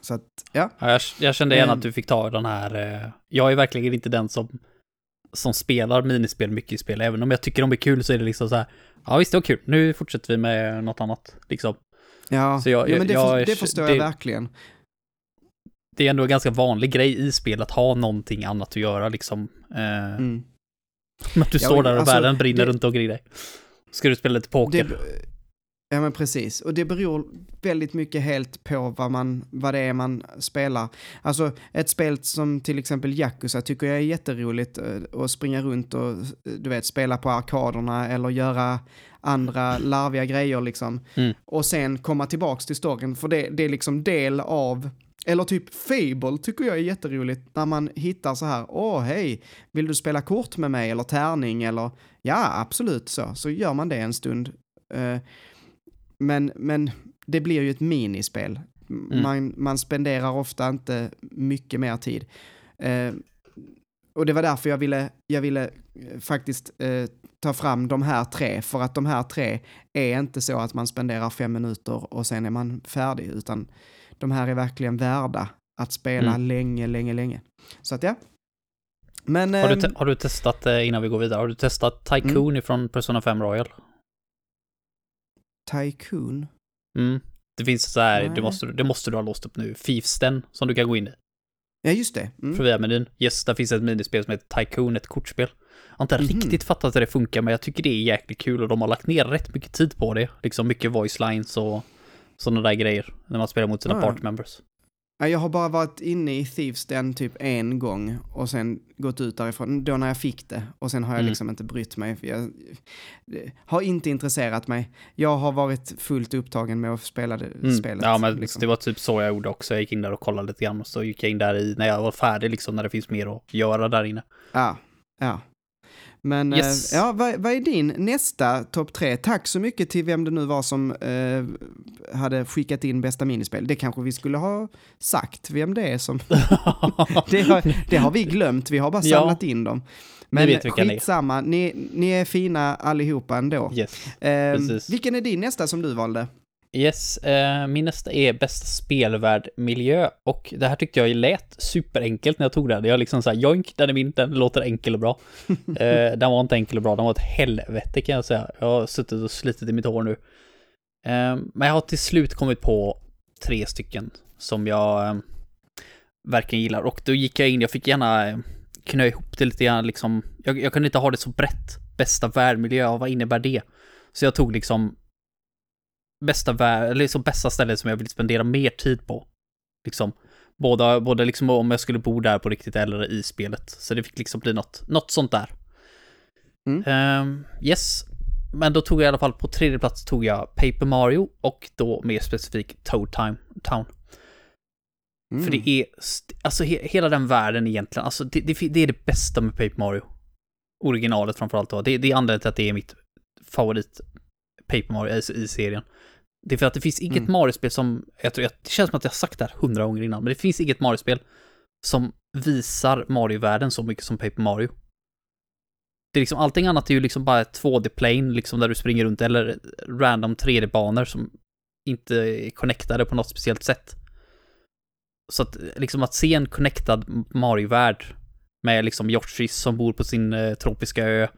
Så att, ja. Ja, jag, jag kände igen att du fick ta den här... Eh, jag är verkligen inte den som, som spelar minispel mycket i spel. Även om jag tycker de är kul så är det liksom så här... Ja visst, det var kul. Nu fortsätter vi med något annat. Liksom. Ja, jag- ja men det, jag- för, det förstår det- jag verkligen. Det är ändå en ganska vanlig grej i spel att ha någonting annat att göra liksom. Eh, Mm. Att du Ja, står där och alltså, världen brinner det- runt omkring dig. Ska du spela lite poker? Det, ja men precis, och det beror väldigt mycket helt på vad, man, vad det är man spelar. Alltså ett spel som till exempel Yakuza tycker jag är jätteroligt eh, att springa runt och eh, du vet spela på arkaderna eller göra andra larviga grejer liksom. Mm. Och sen komma tillbaks till storyn för det, det är liksom del av eller typ Fable tycker jag är jätteroligt när man hittar så här, åh hej, vill du spela kort med mig eller tärning eller ja, absolut så, så gör man det en stund. Eh, men, men det blir ju ett minispel. Mm. Man, man spenderar ofta inte mycket mer tid. Eh, och det var därför jag ville, jag ville eh, faktiskt ta fram de här tre, för att de här tre är inte så att man spenderar fem minuter och sen är man färdig, utan de här är verkligen värda att spela Mm. länge, länge, länge. Så att ja. Men... Har du, ehm, har du testat, eh, innan vi går vidare, har du testat Tycoon ifrån Persona 5 Royal? Tycoon? Mm. Det finns så här, det måste, du- det måste du ha låst upp nu, Fiefsten, som du kan gå in i. Ja, just det. Mm. För via menyn. Yes, där finns ett minispel som heter Tycoon, ett kortspel. Jag har inte Mhm. riktigt fattat hur det funkar, men jag tycker det är jäkligt kul och de har lagt ner rätt mycket tid på det. Liksom mycket voice lines och sådana där grejer. När man spelar mot sina Ja, ja. party members. Ja, Jag har bara varit inne i Thieves den typ en gång och sen gått ut därifrån, då när jag fick det. Och sen har jag Mm. liksom inte brytt mig. För jag det har inte intresserat mig. Jag har varit fullt upptagen med att spela det Mm. spelet. Ja, men liksom. det var typ så jag gjorde också. Jag gick in där och kollade lite grann och så gick jag in där i, när jag var färdig liksom, när det finns mer att göra där inne. Ja, ja. Men Yes. eh, ja, vad, vad är din nästa topp tre? Tack så mycket till vem det nu var som eh, hade skickat in bästa minispel. Det kanske vi skulle ha sagt vem det är som... det, har, det har vi glömt, vi har bara Ja. samlat in dem. Men vet ni skitsamma, ni, ni är fina allihopa ändå. yes. Eh, vilken är din nästa som du valde? Yes, eh, min nästa är bästa spelvärd miljö och det här tyckte jag lät superenkelt när jag tog den. Jag liksom såhär, joink, den är min, den låter enkel och bra. eh, den var inte enkel och bra, den var ett helvete kan jag säga. Jag har suttit och slitit i mitt hår nu. Eh, men jag har till slut kommit på tre stycken som jag eh, verkligen gillar och då gick jag in, jag fick gärna eh, knö ihop det lite grann liksom. Jag, jag kunde inte ha det så brett. Bästa världmiljö, vad innebär det? Så jag tog liksom bästa, liksom bästa stället som jag vill spendera mer tid på. Liksom. Både, både liksom om jag skulle bo där på riktigt eller i spelet. Så det fick liksom bli något, något sånt där. Mm. Ehm, yes. Men då tog jag i alla fall på tredje plats tog jag Paper Mario och då mer specifikt Toad Time, Town. Mm. För det är, alltså he, hela den världen egentligen, alltså det, det, det är det bästa med Paper Mario. Originalet framförallt då. Det, det är anledningen till att det är mitt favorit Paper Mario i, i serien. Det är för att det finns inget Mm. Mario-spel som, jag tror, det känns som att jag har sagt det här hundra gånger innan, men det finns inget Mario-spel som visar Mario-världen så mycket som Paper Mario. Det är liksom, allting annat är ju liksom bara ett 2D-plane, liksom där du springer runt, eller random 3D-banor som inte är connectade på något speciellt sätt. Så att liksom att se en connectad Mario-värld med liksom Yoshis som bor på sin eh, tropiska ö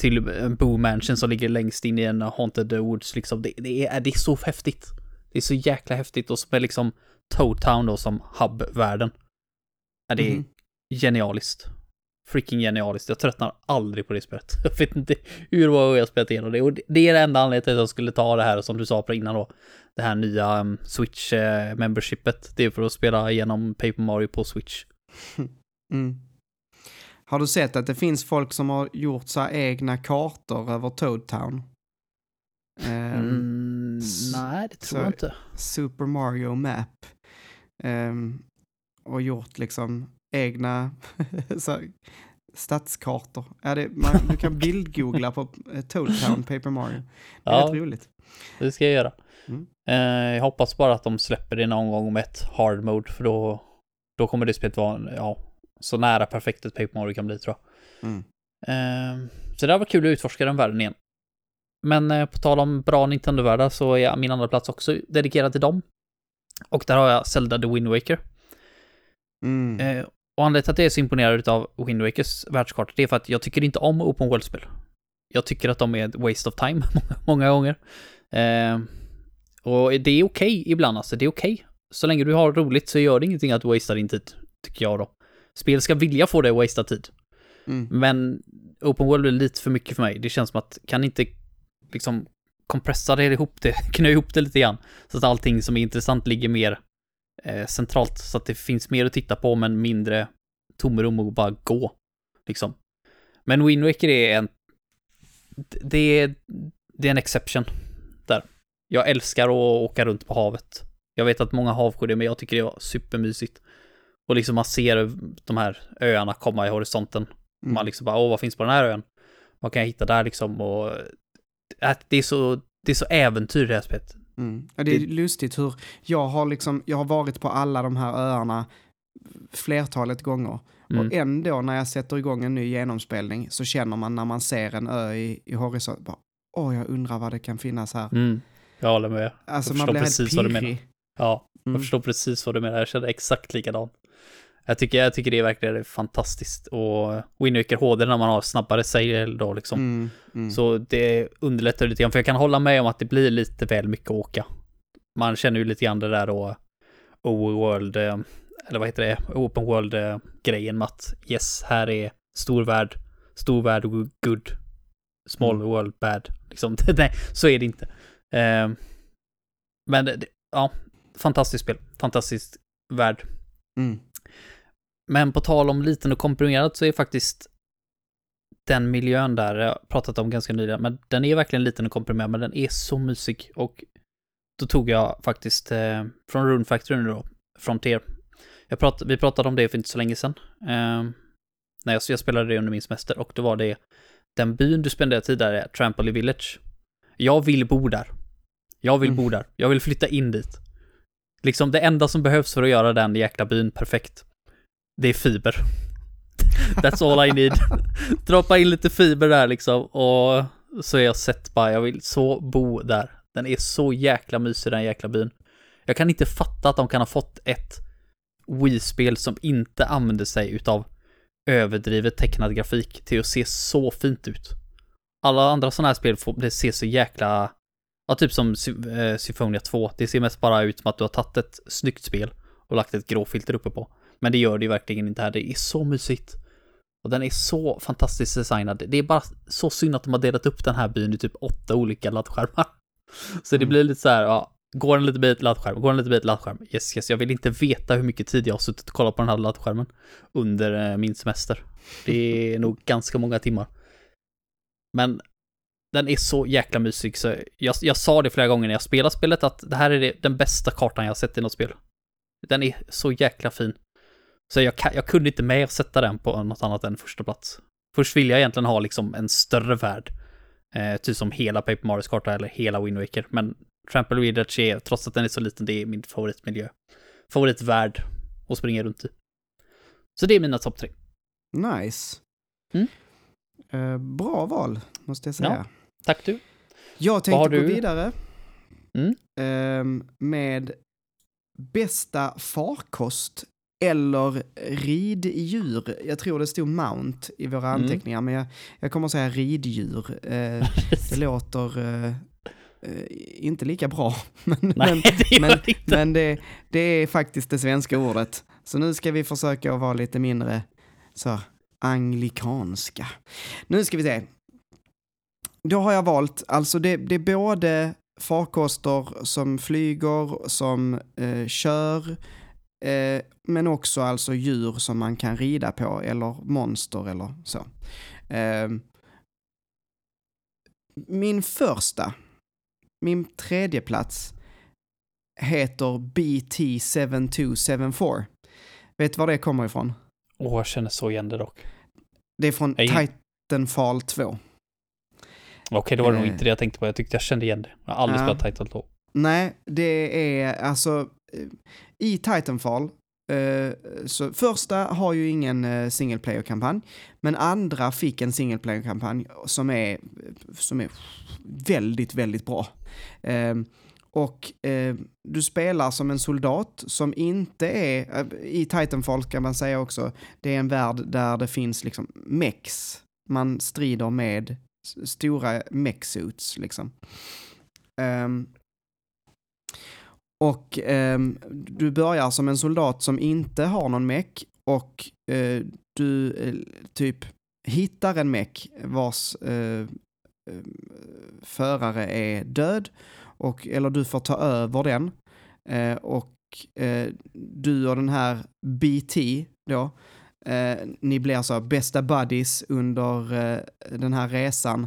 till en Boo Mansion som ligger längst in i en Haunted Woods liksom. Det, det, är, det är så häftigt. Det är så jäkla häftigt och så med liksom Toad Town då som hub-världen. Ja, det är Mhm. genialiskt. Freaking genialiskt. Jag tröttnar aldrig på det spelet. Jag vet inte hur många gånger jag spelat igenom det. Och det- är det enda anledningen till att jag skulle ta det här som du sa på innan då. Det här nya um, Switch eh. Det är för att spela igenom Paper Mario på Switch. Mm. Har du sett att det finns folk som har gjort så här egna kartor över Toad Town? Ehm, Mm, nej, det tror jag inte. Super Mario Map. Ehm, och gjort liksom egna så stadskartor. Ja, det, man, du kan bildgoogla på eh, Toad Town Paper Mario. Det är Ja. rätt roligt. Det ska jag göra. Mm. Eh, jag hoppas bara att de släpper det någon gång med ett hard mode, för då, då kommer det spelet vara, ja, så nära perfekt ett Paper Mario kan bli tror jag. Mm. Eh, så det har varit kul att utforska den världen igen. Men eh, på tal om bra Nintendo-världar så är min andra plats också dedikerad till dem. Och där har jag Zelda The Wind Waker. Mm. Eh, och anledningen till att jag är så imponerad av Wind Wakers världskarta, det är för att jag tycker inte om open world-spel. Jag tycker att de är ett waste of time många gånger. Eh, och det är okej okay ibland alltså, det är okej. Okay. Så länge du har roligt så gör det ingenting att du wastea din tid, tycker jag då. Spel ska vilja få dig att wastea tid. Mm. Men open world är lite för mycket för mig. Det känns som att, kan inte liksom kompressa det ihop det, knö ihop det lite grann. Så att allting som är intressant ligger mer eh, centralt. Så att det finns mer att titta på, men mindre tomrum och bara gå. Liksom. Men Wind Waker är en... Det är, det är en exception. Där. Jag älskar att åka runt på havet. Jag vet att många havsjö det, men jag tycker det var supermysigt. Och liksom man ser de här öarna komma i horisonten. Mm. Man liksom bara, åh, vad finns på den här ön? Vad kan jag hitta där liksom? Och att det är så, det är så äventyr det här spelet. Mm. Ja, det är Det- lustigt hur jag har liksom, jag har varit på alla de här öarna flertalet gånger. Mm. Och ändå när jag sätter igång en ny genomspelning så känner man när man ser en ö i, i horisont, bara, åh jag undrar vad det kan finnas här. Mm. Jag håller med. Alltså jag man blir helt precis vad du menar. pirrig. Ja, Mm. jag förstår precis vad du menar. Jag känner exakt likadant. Jag tycker, jag tycker det är verkligen fantastiskt. Och Wind Waker HD när man har snabbare sail då liksom. Mm, mm. Så det underlättar lite grann. För jag kan hålla med om att det blir lite väl mycket att åka. Man känner ju lite grann det där då overworld, eh, eller vad heter det, open world-grejen med att yes, här är stor värld, stor värld good, small Mm. world bad. Liksom, nej, så är det inte. Eh, men det, ja, fantastiskt spel, fantastisk värld. Mm. Men på tal om liten och komprimerat så är faktiskt den miljön där, jag har pratat om ganska nyligen, men den är verkligen liten och komprimerad, men den är så mysig. Och då tog jag faktiskt eh, från Rune Factory nu då, Frontier. Jag prat, vi pratade om det för inte så länge sedan. Eh, när jag, jag spelade det under min semester och då var det den byn du spenderade tid där, är Trampoly Village. Jag vill bo där. Jag vill Mm. bo där. Jag vill flytta in dit. Liksom det enda som behövs för att göra den jäkla byn perfekt, det är fiber. That's all I need. Droppa in lite fiber där liksom och så är jag sett bara, jag vill så bo där. Den är så jäkla mysig den jäkla byn. Jag kan inte fatta att de kan ha fått ett Wii-spel som inte använder sig utav överdrivet tecknad grafik till att se så fint ut. Alla andra sådana här spel får det ser så jäkla, ja typ som eh, Symphonia 2. Det ser mest bara ut som att du har tagit ett snyggt spel och lagt ett gråfilter uppe på. Men det gör det ju verkligen inte här. Det är så mysigt. Och den är så fantastiskt designad. Det är bara så synd att de har delat upp den här byn i typ åtta olika laddskärmar. Så det Mm. blir lite så här, ja, går en lite bit laddskärm, går en lite bit laddskärm. Yes, yes, jag vill inte veta hur mycket tid jag har suttit och kollat på den här laddskärmen under eh, min semester. Det är nog ganska många timmar. Men den är så jäkla mysig så jag, jag sa det flera gånger när jag spelade spelet att det här är det, den bästa kartan jag sett i något spel. Den är så jäkla fin. Så jag, jag kunde inte med att sätta den på något annat än första plats. Först vill jag egentligen ha liksom en större värld. Eh, typ som hela Paper Marios karta eller hela Wind Waker. Men Trample Village är, trots att den är så liten, det är min favoritmiljö. Favoritvärld att springa runt i. Så det är mina topp tre. Nice. Mm. Eh, bra val, måste jag säga. Ja. Tack du. Jag tänkte gå du? vidare Mm. ehm, med bästa farkost eller riddjur. Jag tror det stod mount i våra Mm. anteckningar, men jag, jag kommer att säga riddjur. Eh, det låter eh, inte lika bra, men, Nej, det men, det inte. men det, det är faktiskt det svenska ordet. Så nu ska vi försöka att vara lite mindre så anglikanska. Nu ska vi se. Då har jag valt, alltså det, det är både farkoster som flyger, som eh, kör, eh, men också alltså djur som man kan rida på, eller monster eller så. Eh, min första, min tredje plats heter BT7274. Vet du var det kommer ifrån? Åh, jag känner så igen det dock. Det är från Nej. Titanfall 2. Okej, då var det nog Eh. inte det jag tänkte på. Jag tyckte jag kände igen det. Jag har aldrig Ja. spelat 2. Nej, det är alltså... eh, I Titanfall eh, så första har ju ingen eh, single player-kampanj, men andra fick en single player-kampanj som är, som är väldigt, väldigt bra. Eh, och du spelar som en soldat som inte är, i Titanfall kan man säga också, det är en värld där det finns liksom mex. Man strider med stora mech-suits liksom. Um, och um, du börjar som en soldat som inte har någon meck och uh, du uh, typ hittar en meck vars uh, förare är död och, eller du får ta över den och du och den här BT då eh, ni blir alltså bästa buddies under eh, den här resan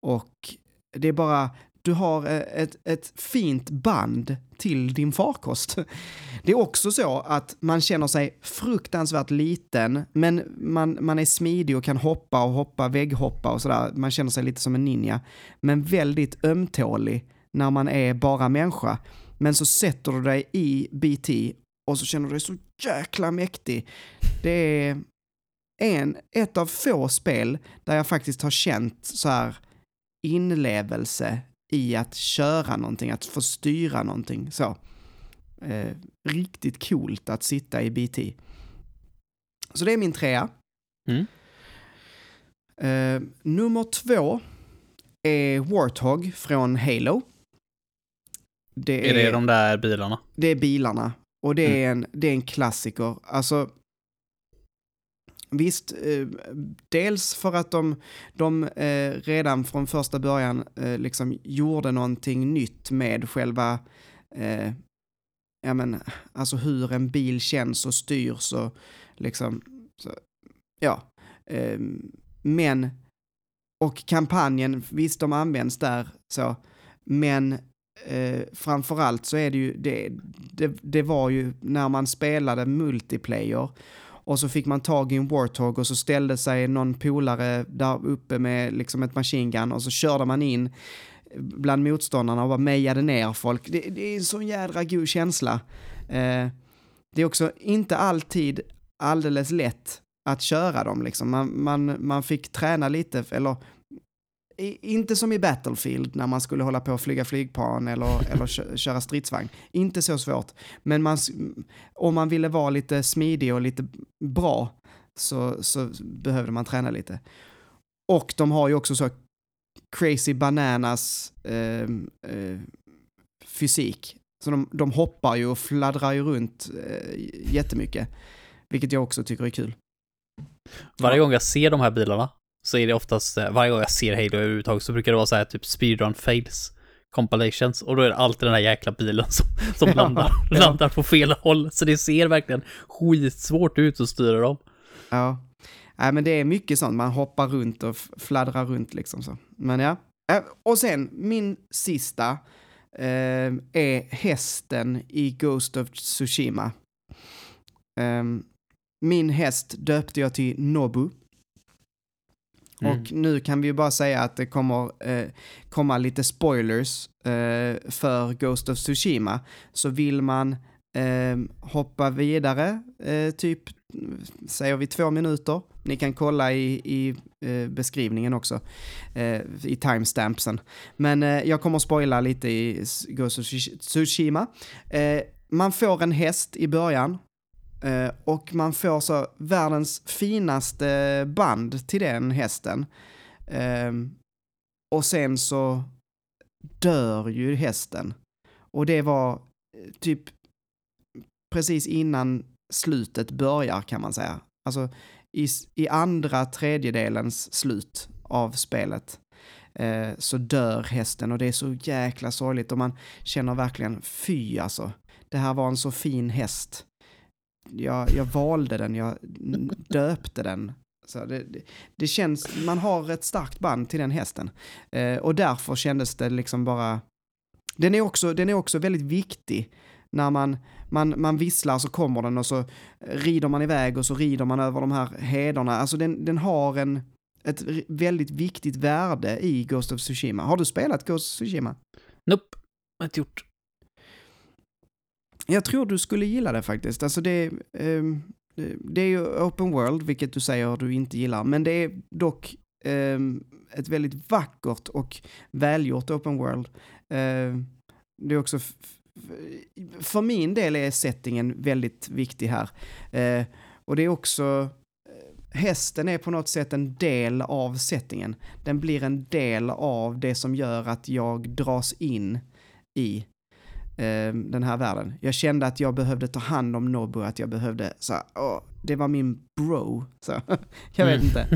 och det är bara du har eh, ett, ett fint band till din farkost. Det är också så att man känner sig fruktansvärt liten, men man, man är smidig och kan hoppa och hoppa, vägghoppa och sådär. Man känner sig lite som en ninja, men väldigt ömtålig när man är bara människa. Men så sätter du dig i BT och så känner du dig så jäkla mäktig. Det är en, ett av få spel där jag faktiskt har känt så här inlevelse i att köra någonting, att få styra någonting. Så. Eh, riktigt coolt att sitta i BT. Så det är min trea. Mm. Eh, nummer två är Warthog från Halo. Det Är det de där bilarna? det är bilarna. Och det är, en, det är en klassiker. Alltså, visst, eh, dels för att de, de eh, redan från första början eh, liksom gjorde någonting nytt med själva, eh, ja men, alltså hur en bil känns och styrs och liksom, så, ja. Eh, men, och kampanjen, visst de används där så, men eh, framförallt så är det ju, det, det, det var ju när man spelade multiplayer och så fick man tag i en Warthog och så ställde sig någon polare där uppe med liksom ett machine gun och så körde man in bland motståndarna och bara mejade ner folk. Det, det är en sån jädra god känsla. Eh, det är också inte alltid alldeles lätt att köra dem liksom. Man, man, man fick träna lite, eller inte som i Battlefield när man skulle hålla på att flyga flygplan eller, eller kö, köra stridsvagn. Inte så svårt. Men man, om man ville vara lite smidig och lite bra så, så behövde man träna lite. Och de har ju också så crazy bananas eh, eh, fysik. Så de, de hoppar ju och fladdrar ju runt eh, jättemycket. Vilket jag också tycker är kul. Varje gång jag ser de här bilarna så är det oftast, eh, varje gång jag ser Halo överhuvudtaget så brukar det vara så här typ speedrun fails compilations och då är det alltid den här jäkla bilen som, som Ja, landar, ja. landar på fel håll. Så det ser verkligen skitsvårt ut att styra dem. Ja. Nej, men det är mycket sånt. Man hoppar runt och fladdrar runt liksom så. Men ja. Eh, Och sen min sista eh, är hästen i Ghost of Tsushima. Ehm, min häst döpte jag till Nobu. Mm. Och nu kan vi ju bara säga att det kommer eh, komma lite spoilers eh, för Ghost of Tsushima. Så vill man eh, hoppa vidare, eh, typ, säger vi två minuter. Ni kan kolla i, i eh, beskrivningen också, eh, i timestampsen. Men eh, jag kommer spoila lite i Ghost of Tsushima. Eh, man får en häst i början. Eh, och man får så världens finaste band till den hästen. Eh, och sen så dör ju hästen. Och det var eh, typ precis innan slutet börjar kan man säga. Alltså i, i andra tredjedelens slut av spelet eh, så dör hästen och det är så jäkla sorgligt och man känner verkligen fy alltså. Det här var en så fin häst. Jag, jag valde den, jag döpte den. Så det, det, det känns, man har ett starkt band till den hästen. Eh, och därför kändes det liksom bara... Den är också, den är också väldigt viktig. När man, man, man visslar så kommer den och så rider man iväg och så rider man över de här hederna. Alltså den, den har en, ett väldigt viktigt värde i Ghost of Tsushima. Har du spelat Ghost of Tsushima? Nope, inte gjort. Jag tror du skulle gilla det faktiskt. Alltså det, eh, det- är ju open world, vilket du säger du inte gillar, men det är dock eh, ett väldigt vackert och välgjort open world. Eh, det är också, för min del är settingen väldigt viktig här. Eh, och det är också, eh, hästen är på något sätt en del av settingen. Den blir en del av det som gör att jag dras in i eh, den här världen. Jag kände att jag behövde ta hand om Nobu, att jag behövde, så här, åh, det var min bro. Så, jag vet Mm. inte.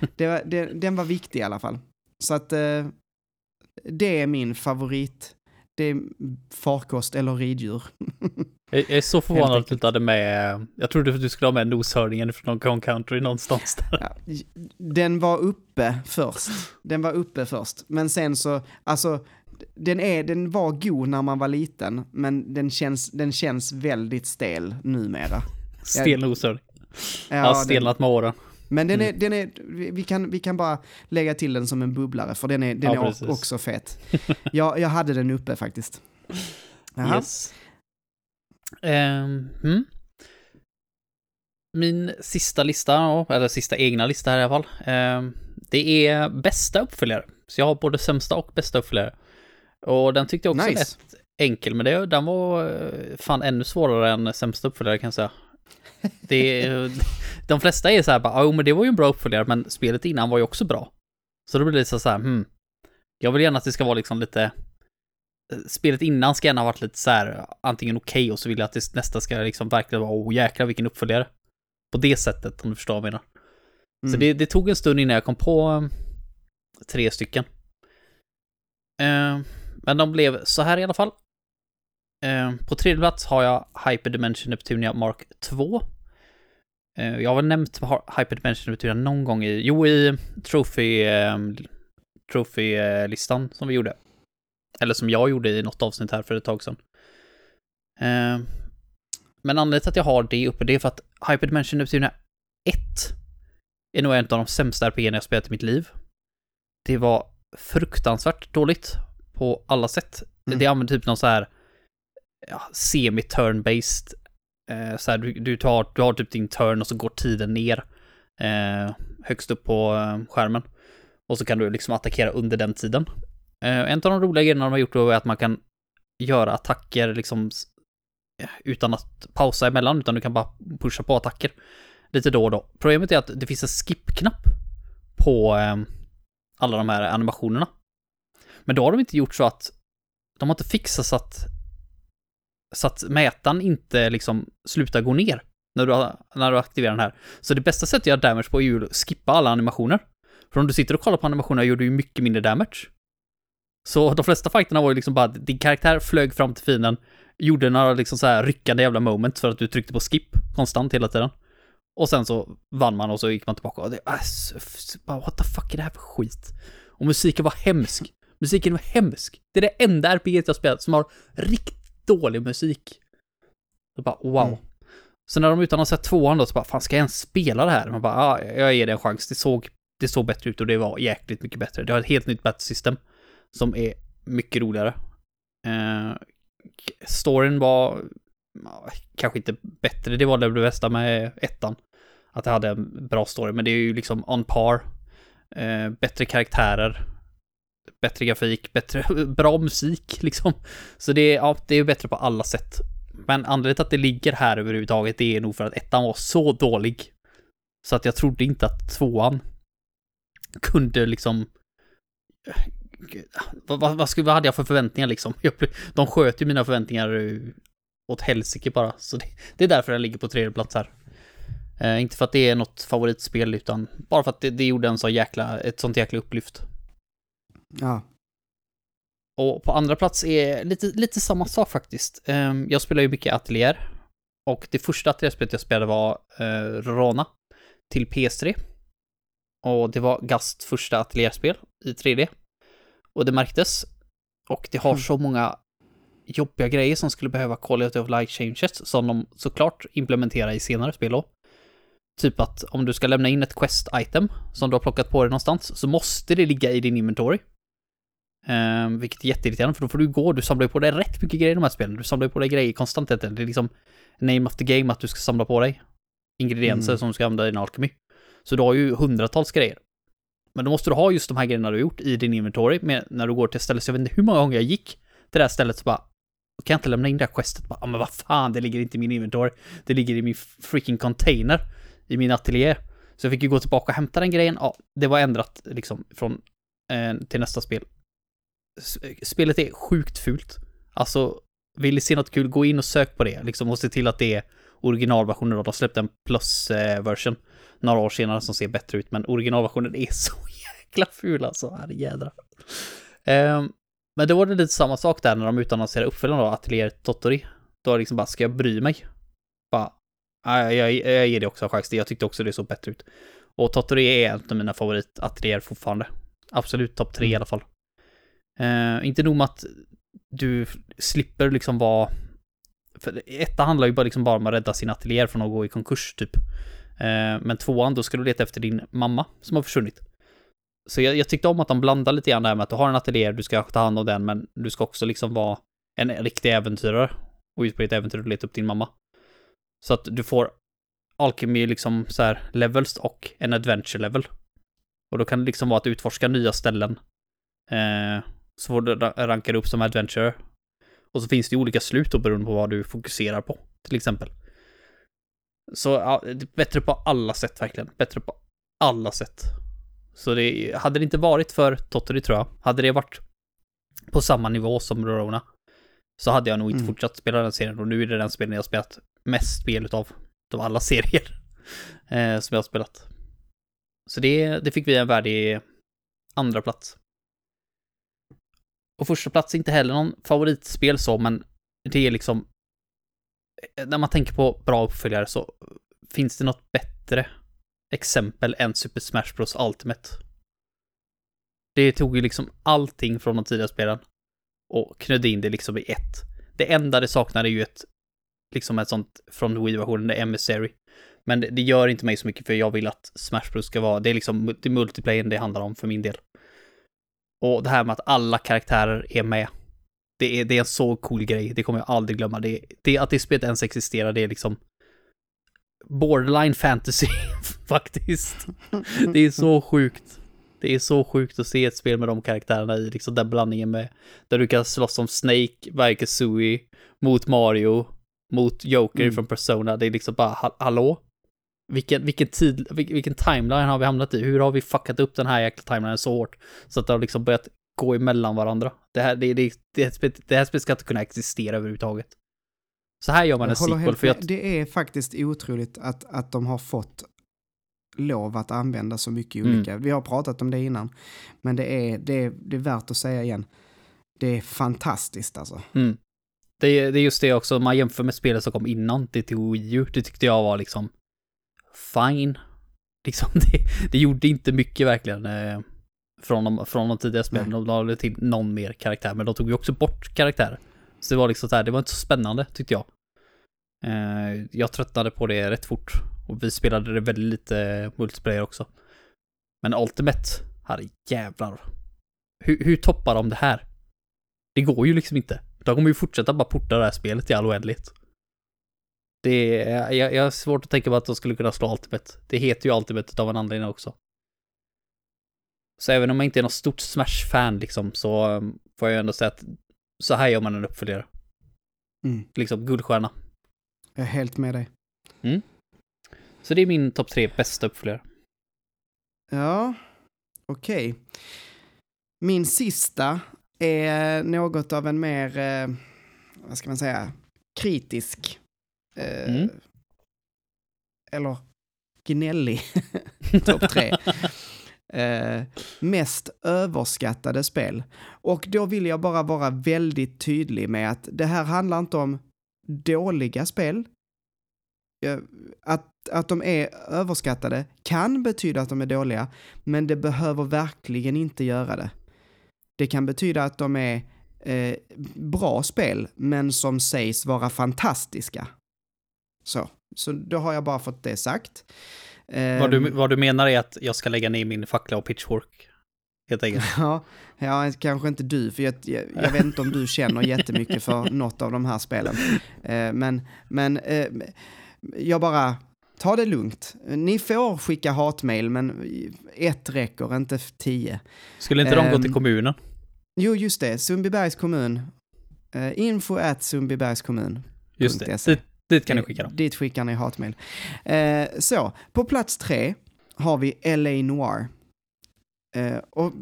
Det var, det, den var viktig i alla fall. Så att eh, det är min favorit. Det är farkost eller riddjur. Jag är så förvånad att du inte hade med... Jag trodde att du skulle ha med noshörningen från Kong Country någonstans där. Ja, den var uppe först. Den var uppe först. Men sen så, alltså, den, är, den var god när man var liten, men den känns, den känns väldigt stel numera. Stel noshörning. Ja, den, stelnat med åren. men den är, Mm. den är vi, kan, vi kan bara lägga till den som en bubblare, för den är, den Ja, är precis. också fet. Jag, jag hade den uppe faktiskt. Jaha. Yes. Ehm, mm. Min sista lista, ja, eller sista egna lista här i alla fall. ehm, det är bästa uppföljare. Så jag har både sämsta och bästa uppföljare. Och den tyckte jag också Nice. lät enkel, men det, den var eh, fan ännu svårare än sämsta uppföljare kan jag säga. Det, de flesta är så här bara, jo men det var ju en bra uppföljare, men spelet innan var ju också bra. Så då blir det så här, hmm. Jag vill gärna att det ska vara liksom lite eh, spelet innan ska gärna ha varit lite så här antingen okej och så vill jag att det nästa ska liksom verkligen vara oh jäklar vilken uppföljare. På det sättet om du förstår vad jag menar. Så Mm. det, det tog en stund innan jag kom på eh, tre stycken. Eh, men de blev så här i alla fall. Eh, på tredje plats har jag Hyperdimension Neptunia Mark 2. Eh, jag har väl nämnt Hyperdimension Neptunia någon gång i, jo i Trophy, eh, Trophy-listan som vi gjorde. Eller som jag gjorde i något avsnitt här för ett tag sedan. Men anledningen till att jag har det uppe, det är för att Hyperdimension Neptunia 1 är nog en av de sämsta RPG jag spelat i mitt liv. Det var fruktansvärt dåligt på alla sätt. Mm. Det använder typ någon så här ja, semi-turn-based. Eh, så här, du, du, tar, du har typ din turn och så går tiden ner eh, högst upp på eh, skärmen. Och så kan du liksom attackera under den tiden. Eh, en av de roliga grejerna de har gjort då är att man kan göra attacker liksom s- utan att pausa emellan, utan du kan bara pusha på attacker lite då och då. Problemet är att det finns en skip-knapp på eh, alla de här animationerna. Men då har de inte gjort så att de har inte fixat så att så att mätaren inte liksom slutar gå ner när du, när du aktiverar den här. Så det bästa sättet att göra damage på är ju att skippa alla animationer. För om du sitter och kollar på animationerna gör du ju mycket mindre damage. Så de flesta fighterna var ju liksom bara att din karaktär flög fram till fienden, gjorde några liksom så här ryckande jävla moments för att du tryckte på skip konstant hela tiden. Och sen så vann man och så gick man tillbaka och det, äh, bara, what the fuck är det här för skit? Och musiken var hemsk. Musiken var hemsk. Det är det enda RPG jag spelat som har riktigt dålig musik. Så bara, wow. Mm. Så när de utan att ha sett tvåan då, så bara, fan ska jag ens spela det här? Man bara, ja, jag ger det en chans. Det såg, det såg bättre ut och det var jäkligt mycket bättre. Det har ett helt nytt battle system som är mycket roligare. Eh, storyn var kanske inte bättre, det var det bästa med ettan. Att det hade en bra story, men det är ju liksom on par. Eh, bättre karaktärer, bättre grafik, bättre, bra musik liksom. Så det ja, det är bättre på alla sätt. Men anledningen till att det ligger här överhuvudtaget, det är nog för att ettan var så dålig. Så att jag trodde inte att tvåan kunde liksom... Vad, vad, vad, skulle, vad hade jag för förväntningar liksom? Jag, de sköt ju mina förväntningar eh, åt helsike bara. Så det, det är därför den ligger på tredje plats här. Eh, inte för att det är något favoritspel, utan bara för att det, det gjorde en så jäkla, ett sånt jäkla upplyft. Ja. Och på andra plats är lite, lite samma sak faktiskt. Ehm, Jag spelar ju mycket Atelier. Och det första ateljärspelet jag spelade var eh, Rona till PS3. Och det var Gast första ateljärspel i 3D. Och det märktes. Och det har Mm. så många jobbiga grejer som skulle behöva quality of life changes som de såklart implementerar i senare spel då. Typ att om du ska lämna in ett quest item som du har plockat på dig någonstans så måste det ligga i din inventory. Eh, vilket är jätteirriterande för då får du gå, du samlar ju på dig rätt mycket grejer i de här spelen. Du samlar ju på dig grejer konstant. Det är liksom name of the game att du ska samla på dig ingredienser Mm. som du ska använda i din alkemi. Så du har ju hundratals grejer. Men då måste du ha just de här grejerna du har gjort i din inventory med, när du går till ett ställe. Så jag vet inte hur många gånger jag gick till det här stället så bara kan jag inte lämna in det här questet? Bara, "Ah, men vad fan, det ligger inte i min inventory. Det ligger i min freaking container i min ateljé. Så jag fick ju gå tillbaka och hämta den grejen. Ja, det var ändrat liksom från eh, till nästa spel. Spelet är sjukt fult. Alltså, vill ni se något kul, gå in och sök på det liksom och se till att det är originalversionen. De släppte en plus-version några år senare som ser bättre ut, men originalversionen är så jäkla ful alltså. Herrejädrar. Um, men då var det lite samma sak där när de utannonserade uppföljaren då, Atelier Totori. Då var det liksom bara, ska jag bry mig? Bara, "Ja, jag, jag, jag ger det också en chans. Jag tyckte också det såg bättre ut. Och Totori är en av mina favoritateljéer fortfarande. Absolut topp tre i alla fall. Eh, inte nog med att du slipper liksom vara... För etta handlar ju bara, liksom bara om att rädda sin ateljé från att gå i konkurs typ. Eh, men tvåan, då ska du leta efter din mamma som har försvunnit. Så jag, jag tyckte om att de blandar lite grann där med att du har en ateljé, du ska ta hand om den, men du ska också liksom vara en riktig äventyrare och ut på ditt äventyr och leta upp din mamma. Så att du får alkemi liksom så här levels och en adventure level. Och då kan det liksom vara att utforska nya ställen. Eh, så får du ra- ranka upp som adventure. Och så finns det olika slut då beroende på vad du fokuserar på, till exempel. Så ja, bättre på alla sätt verkligen. Bättre på alla sätt. Så det, hade det inte varit för Tottori tror jag, hade det varit på samma nivå som Rorona, så hade jag nog inte Mm. fortsatt spela den serien. Och nu är det den spelen jag har spelat mest spel utav, av alla serier eh, som jag har spelat. Så det, det fick vi en värdig andra plats. Och första plats är inte heller någon favoritspel så, men det är liksom... Eh, när man tänker på bra uppföljare så eh, finns det något bättre exempel än Super Smash Bros Ultimate. Det tog ju liksom allting från de tidigare spelen och knödde in det liksom i ett. Det enda det saknar är ju ett, liksom ett sånt från Wii-versionen, det är Emissary. Men det, det gör inte mig så mycket för jag vill att Smash Bros ska vara, det är liksom det är det handlar om för min del. Och det här med att alla karaktärer är med. Det är, det är en så cool grej, det kommer jag aldrig glömma. Det, det, att det spelet ens existerar, det är liksom borderline fantasy faktiskt. Det är så sjukt. Det är så sjukt att se ett spel med de karaktärerna i, liksom den blandningen med, där du kan slåss som Snake, Vaikazooie, mot Mario, mot Joker Mm. från Persona. Det är liksom bara, ha- hallå? Vilken, vilken tid, vil- vilken timeline har vi hamnat i? Hur har vi fuckat upp den här jäkla timelinen så hårt? Så att det har liksom börjat gå emellan varandra. Det här, det, det, det, det här spelet ska inte kunna existera överhuvudtaget. Så här gör man en sequel, för jag. Det är faktiskt otroligt att, att de har fått lov att använda så mycket Mm. olika. Vi har pratat om det innan, men det är, det, är, det är värt att säga igen. Det är fantastiskt alltså. Mm. Det, är- det är just det också, man jämför med spelet som kom innan det till Wii U, det tyckte jag var liksom fine. Liksom det, det gjorde inte mycket verkligen eh, från, de, från de tidigare spelen. De lade till någon mer karaktär, men de tog ju också bort karaktärer. Så det var liksom så här, det var inte så spännande tyckte jag. Eh, jag tröttnade på det rätt fort. Och vi spelade det väldigt lite multiplayer också. Men Ultimate, herre jävlar. Hur, hur toppar de det här? Det går ju liksom inte. De kommer ju fortsätta bara porta det här spelet i all oändlighet. Det är, jag, jag har svårt att tänka på att de skulle kunna slå Ultimate. Det heter ju Ultimate av en anledning också. Så även om jag inte är något stort Smash-fan liksom, så um, får jag ändå säga att så här gör man en uppföljare. Mm. Liksom guldstjärna. Jag är helt med dig. Så det är min topp tre bästa uppföljare. Ja, okej. Min sista är något av en mer, eh, vad ska man säga, kritisk. Eh, Mm. Eller gnällig topp tre. Eh, mest överskattade spel. Och då vill jag bara vara väldigt tydlig med att det här handlar inte om dåliga spel. Eh, Att, att de är överskattade kan betyda att de är dåliga, men det behöver verkligen inte göra det. Det kan betyda att de är eh, bra spel, men som sägs vara fantastiska. Så, så då har jag bara fått det sagt. Vad, du, vad du menar är att jag ska lägga ner min fackla och pitchfork. helt enkelt. Ja, ja, kanske inte du, för jag, jag, jag vet inte om du känner jättemycket för något av de här spelen. Eh, men men eh, jag bara, ta det lugnt. Ni får skicka hatmail, men ett räcker, inte tio. Skulle inte de gå till Ehm, kommunen? Jo, just det, Sundbybergs kommun. Eh, info at Sundbybergs kommun. Just det dit, kan ni skicka dem. Dit skickar ni hatmejl. Eh, så, på plats tre har vi LA Noir. Eh, och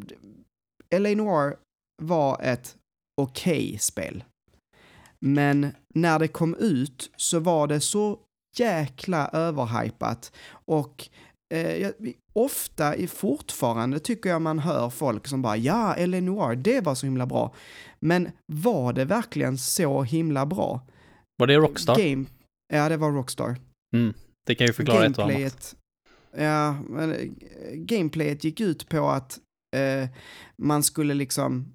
LA Noir var ett okej spel. Men när det kom ut så var det så jäkla överhypat och eh, ofta i fortfarande tycker jag man hör folk som bara ja, Eleanor, det var så himla bra. Men var det verkligen så himla bra? Var det Rockstar? Game, ja, det var Rockstar. Det kan ju förklara ett och annat. Gameplayet, ja, men, eh, gameplayet gick ut på att eh, man skulle liksom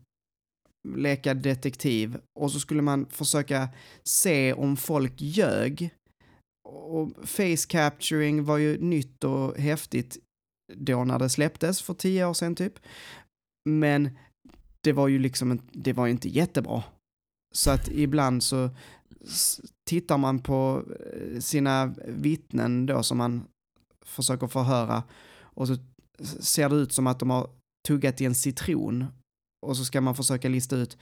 leka detektiv och så skulle man försöka se om folk ljög. Och face capturing var ju nytt och häftigt då när det släpptes för tio år sedan typ. Men det var ju liksom, det var ju inte jättebra. Så att ibland så tittar man på eh, sina vittnen då som man försöker förhöra och så ser det ut som att de har tuggat i en citron och så ska man försöka lista ut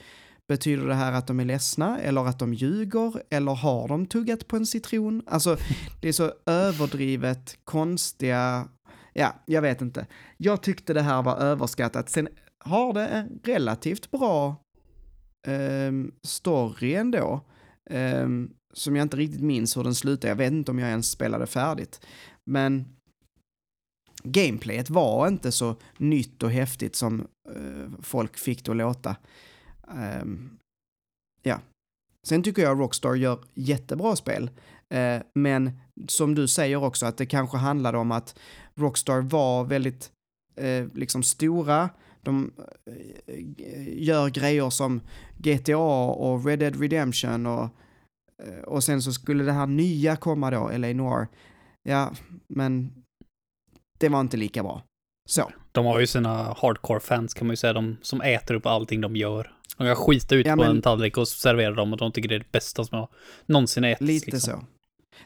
Betyder det här att de är ledsna eller att de ljuger eller har de tuggat på en citron? Alltså, det är så överdrivet konstiga, ja, jag vet inte. Jag tyckte det här var överskattat. Sen har det en relativt bra eh, story ändå. Ehm, som jag inte riktigt minns hur den slutade, Jag vet inte om jag ens spelade färdigt. Men gameplayet var inte så nytt och häftigt som uh, folk fick det att låta. Um, ja. Sen tycker jag Rockstar gör jättebra spel. uh, men som du säger också att det kanske handlade om att Rockstar var väldigt uh, liksom stora. De eh, gör grejer som GTA och Red Dead Redemption och, eh, och sen så skulle det här nya komma då, LA Noir. Ja, men det var inte lika bra. Så. De har ju sina hardcore-fans kan man ju säga, de som äter upp allting de gör. De kan skita ut Ja, på men- en tallrik och servera dem och de tycker det är det bästa som har någonsin ätits. Lite liksom. så.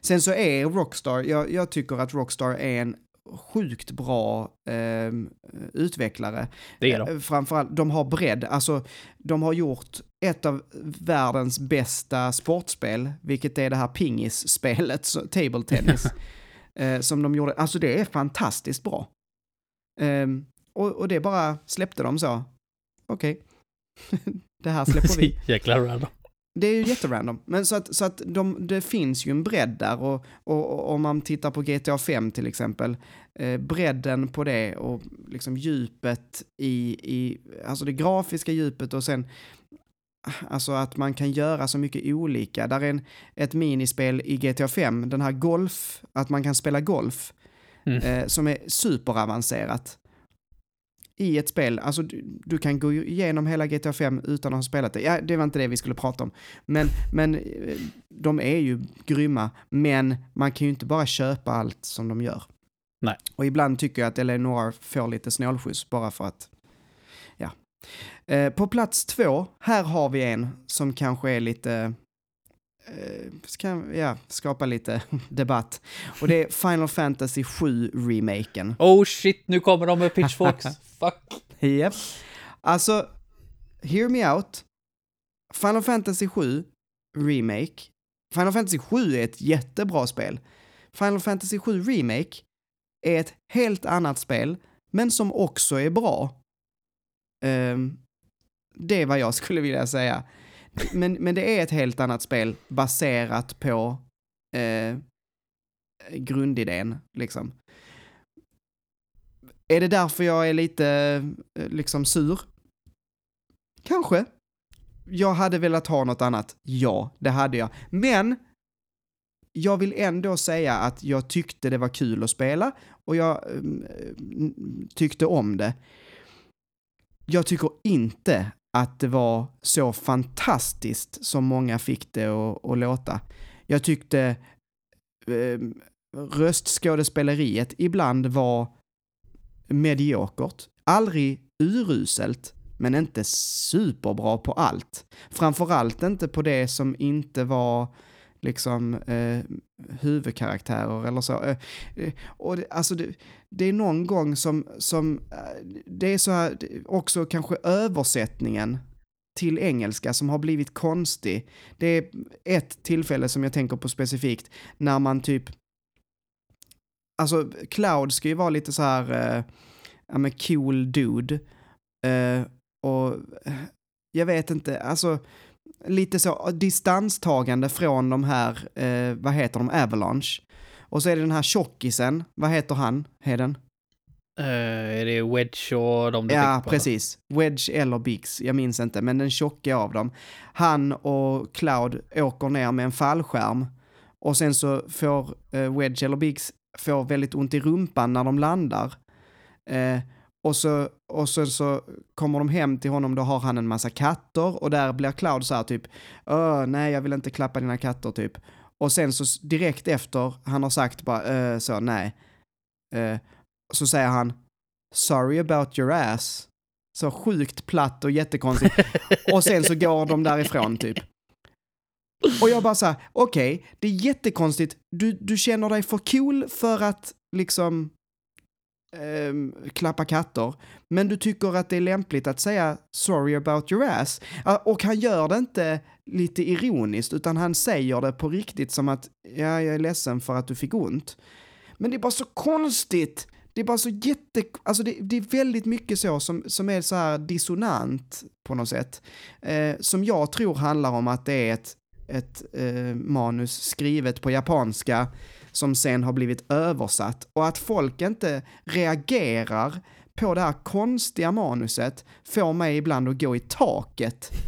Sen så är Rockstar, jag, jag tycker att Rockstar är en sjukt bra ehm, utvecklare. Det är de. Eh, Framförallt, de har bredd. Alltså, de har gjort ett av världens bästa sportspel, vilket är det här pingisspelet, table tennis, eh, som de gjorde. Alltså det är fantastiskt bra. Ehm, och, och det bara släppte de så. Okej. det här släpper vi. Jäkla random. Det är ju jätterandom. Men så att, så att de, det finns ju en bredd där och, och, och om man tittar på GTA 5 till exempel, eh, bredden på det och liksom djupet i, i, alltså det grafiska djupet och sen Alltså att man kan göra så mycket olika. Där är en, ett minispel i GTA 5, den här golf, att man kan spela golf, Mm. eh, som är superavancerat. I ett spel, alltså du, du kan gå igenom hela GTA 5 utan att ha spelat det. Ja, det var inte det vi skulle prata om. Men, men eh, de är ju grymma, men man kan ju inte bara köpa allt som de gör. Nej. Och ibland tycker jag att Eleanor får lite snålskjuts bara för att, ja. Eh, på plats två, här har vi en som kanske är lite, ska, ja, skapa lite debatt. Och det är Final Fantasy 7-remaken. Oh shit, nu kommer de med pitchforks. Fuck. Japp. Alltså, hear me out. Final Fantasy 7 Remake. Final Fantasy 7 är ett jättebra spel. Final Fantasy 7 Remake är ett helt annat spel, men som också är bra. Ehm, det är vad jag skulle vilja säga. Men, men det är ett helt annat spel baserat på eh, grundidén, liksom. Är det därför jag är lite eh, liksom sur? Kanske. Jag hade velat ha något annat. Ja, det hade jag. Men jag vill ändå säga att jag tyckte det var kul att spela och jag mm, mm tyckte om det. Jag tycker inte att det var så fantastiskt som många fick det att, låta. Jag tyckte eh, röstskådespeleriet ibland var mediokert. aldrig uruselt, men inte superbra på allt. Framförallt inte på det som inte var liksom eh, huvudkaraktärer eller så. Eh, eh, och det, alltså det, det, är någon gång som, som eh, det är så här, också kanske översättningen till engelska som har blivit konstig. Det är ett tillfälle som jag tänker på specifikt när man typ Alltså, Cloud ska ju vara lite så här, eh, ja men cool dude. Eh, och eh, jag vet inte, alltså lite så distanstagande från de här, eh, vad heter de, Avalanche. Och så är det den här tjockisen, vad heter han, Heden? Uh, är det Wedge och de Ja, precis. Wedge eller Biggs, jag minns inte, men den tjocka av dem. Han och Cloud åker ner med en fallskärm och sen så får uh, Wedge eller Biggs får väldigt ont i rumpan när de landar. Uh, och så, och så, så kommer de hem till honom, då har han en massa katter och där blir Cloud så här typ, nej jag vill inte klappa dina katter typ. Och sen så direkt efter han har sagt bara så nej, så säger han sorry about your ass. Så sjukt platt och jättekonstigt. och sen så går de därifrån typ. Och jag bara så här, okej, okay, det är jättekonstigt. Du, du känner dig för cool för att liksom Ehm, klappa katter. Men du tycker att det är lämpligt att säga sorry about your ass. Och han gör det inte lite ironiskt, utan han säger det på riktigt som att ja, jag är ledsen för att du fick ont. Men det är bara så konstigt. Det är bara så jätte, alltså det, det, är väldigt mycket så som, som är så här dissonant på något sätt. Eh, som jag tror handlar om att det är ett, ett eh, manus skrivet på japanska som sen har blivit översatt och att folk inte reagerar på det här konstiga manuset får mig ibland att gå i taket.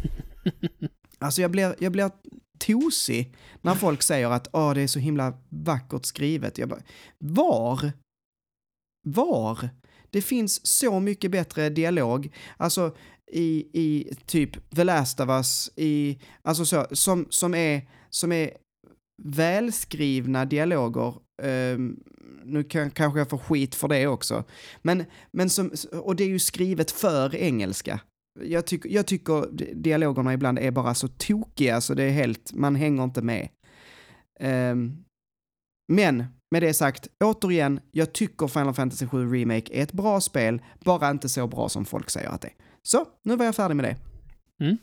Alltså jag blir, jag blir tosig när folk säger att Åh, det är så himla vackert skrivet. Jag bara, var? Var? Det finns så mycket bättre dialog. Alltså i, i typ The Last of Us, i, alltså så, som, som, är, som är välskrivna dialoger. Um, nu kan, kanske jag får skit för det också. Men, men som, och det är ju skrivet för engelska. Jag, tyck, jag tycker dialogerna ibland är bara så tokiga så det är helt, man hänger inte med. Um, men med det sagt, återigen, jag tycker Final Fantasy 7 Remake är ett bra spel, bara inte så bra som folk säger att det är. Så, nu var jag färdig med det. Mm.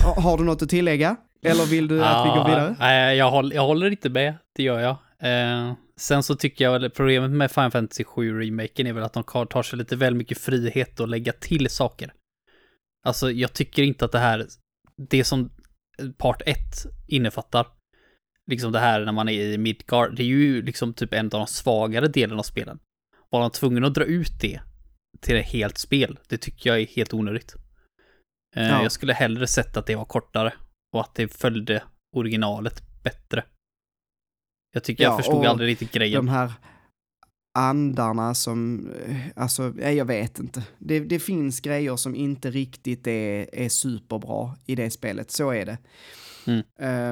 har du något att tillägga? Eller vill du att vi går vidare? Nej, jag, håller, jag håller inte med, det gör jag. Eh, sen så tycker jag problemet med Final Fantasy 7 remaken är väl att de tar sig lite väl mycket frihet att lägga till saker. Alltså, jag tycker inte att det här, det som part 1 innefattar, liksom det här när man är i Midgard, det är ju liksom typ en av de svagare delarna av spelen. Var de tvungna att dra ut det till ett helt spel, det tycker jag är helt onödigt. Eh, ja. Jag skulle hellre sett att det var kortare och att det följde originalet bättre. Jag tycker ja, jag förstod aldrig riktigt grejen. De här andarna som, eh, alltså, jag vet inte. Det, det finns grejer som inte riktigt är, är superbra i det spelet, så är det. Mm.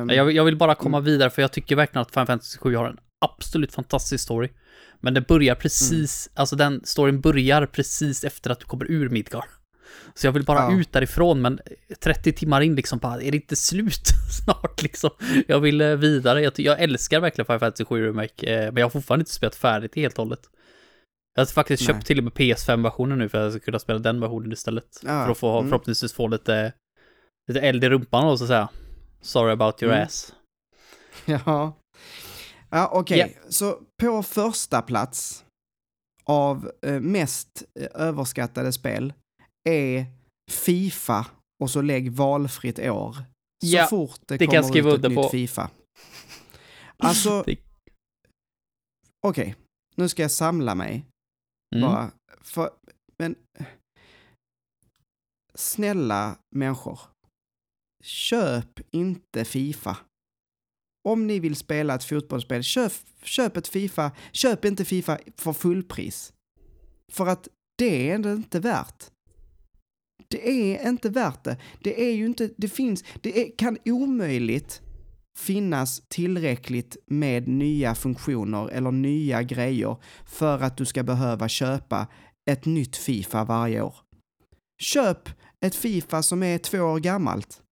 Um, jag, jag, vill bara komma mm. vidare för jag tycker verkligen att Final Fantasy 7 har en absolut fantastisk story. Men det börjar precis, mm. alltså den storyn börjar precis efter att du kommer ur Midgard. Så jag vill bara ja. ut därifrån, men 30 timmar in liksom bara, är det inte slut snart liksom? Jag vill eh, vidare, jag, jag älskar verkligen Final Fantasy 7 Remake, eh, men jag har fortfarande inte spelat färdigt helt och hållet. Jag har faktiskt Nej. köpt till och med PS5-versionen nu för att jag ska kunna spela den versionen istället. Ja. För att få, mm. förhoppningsvis få lite, lite eld i rumpan då så att säga. Sorry about your mm. ass. Ja. Ja, okej. Okay. Yeah. Så på första plats av eh, mest överskattade spel är Fifa och så lägg valfritt år. Så ja, fort det, det kommer ut ett nytt på. Fifa. Alltså, okej, okay, nu ska jag samla mig. Mm. Bara, för, men snälla människor, köp inte Fifa. Om ni vill spela ett fotbollsspel, köp, köp ett Fifa. Köp inte Fifa för fullpris. För att det är det inte värt. Det är inte värt det. Det är ju inte, det finns, det är, kan omöjligt finnas tillräckligt med nya funktioner eller nya grejer för att du ska behöva köpa ett nytt Fifa varje år. Köp ett Fifa som är två år gammalt.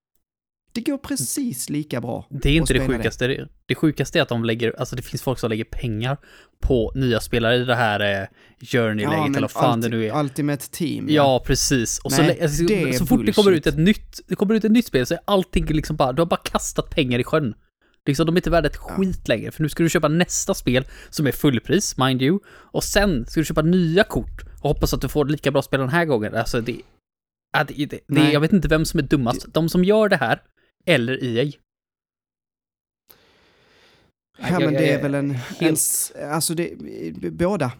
Det går precis lika bra. Det är inte det sjukaste. Det. det sjukaste är att de lägger, alltså det finns folk som lägger pengar på nya spelare i det här eh, Journey-läget eller vad fan det nu är. Ultimate Team. Ja, precis. Och så, Nej, alltså, det är så fort det kommer ut bullshit. ett nytt, det kommer ut ett nytt spel så är allting liksom bara, du har bara kastat pengar i sjön. Liksom, de är inte värda ett skit längre, för nu ska du köpa nästa spel som är fullpris, mind you, och sen ska du köpa nya kort och hoppas att du får lika bra spel den här gången. Alltså det, ja, det, det, det jag vet inte vem som är dummast, de som gör det här, eller EA. Ja, Jag- men jag det är väl en... helt- en alltså, det, båda.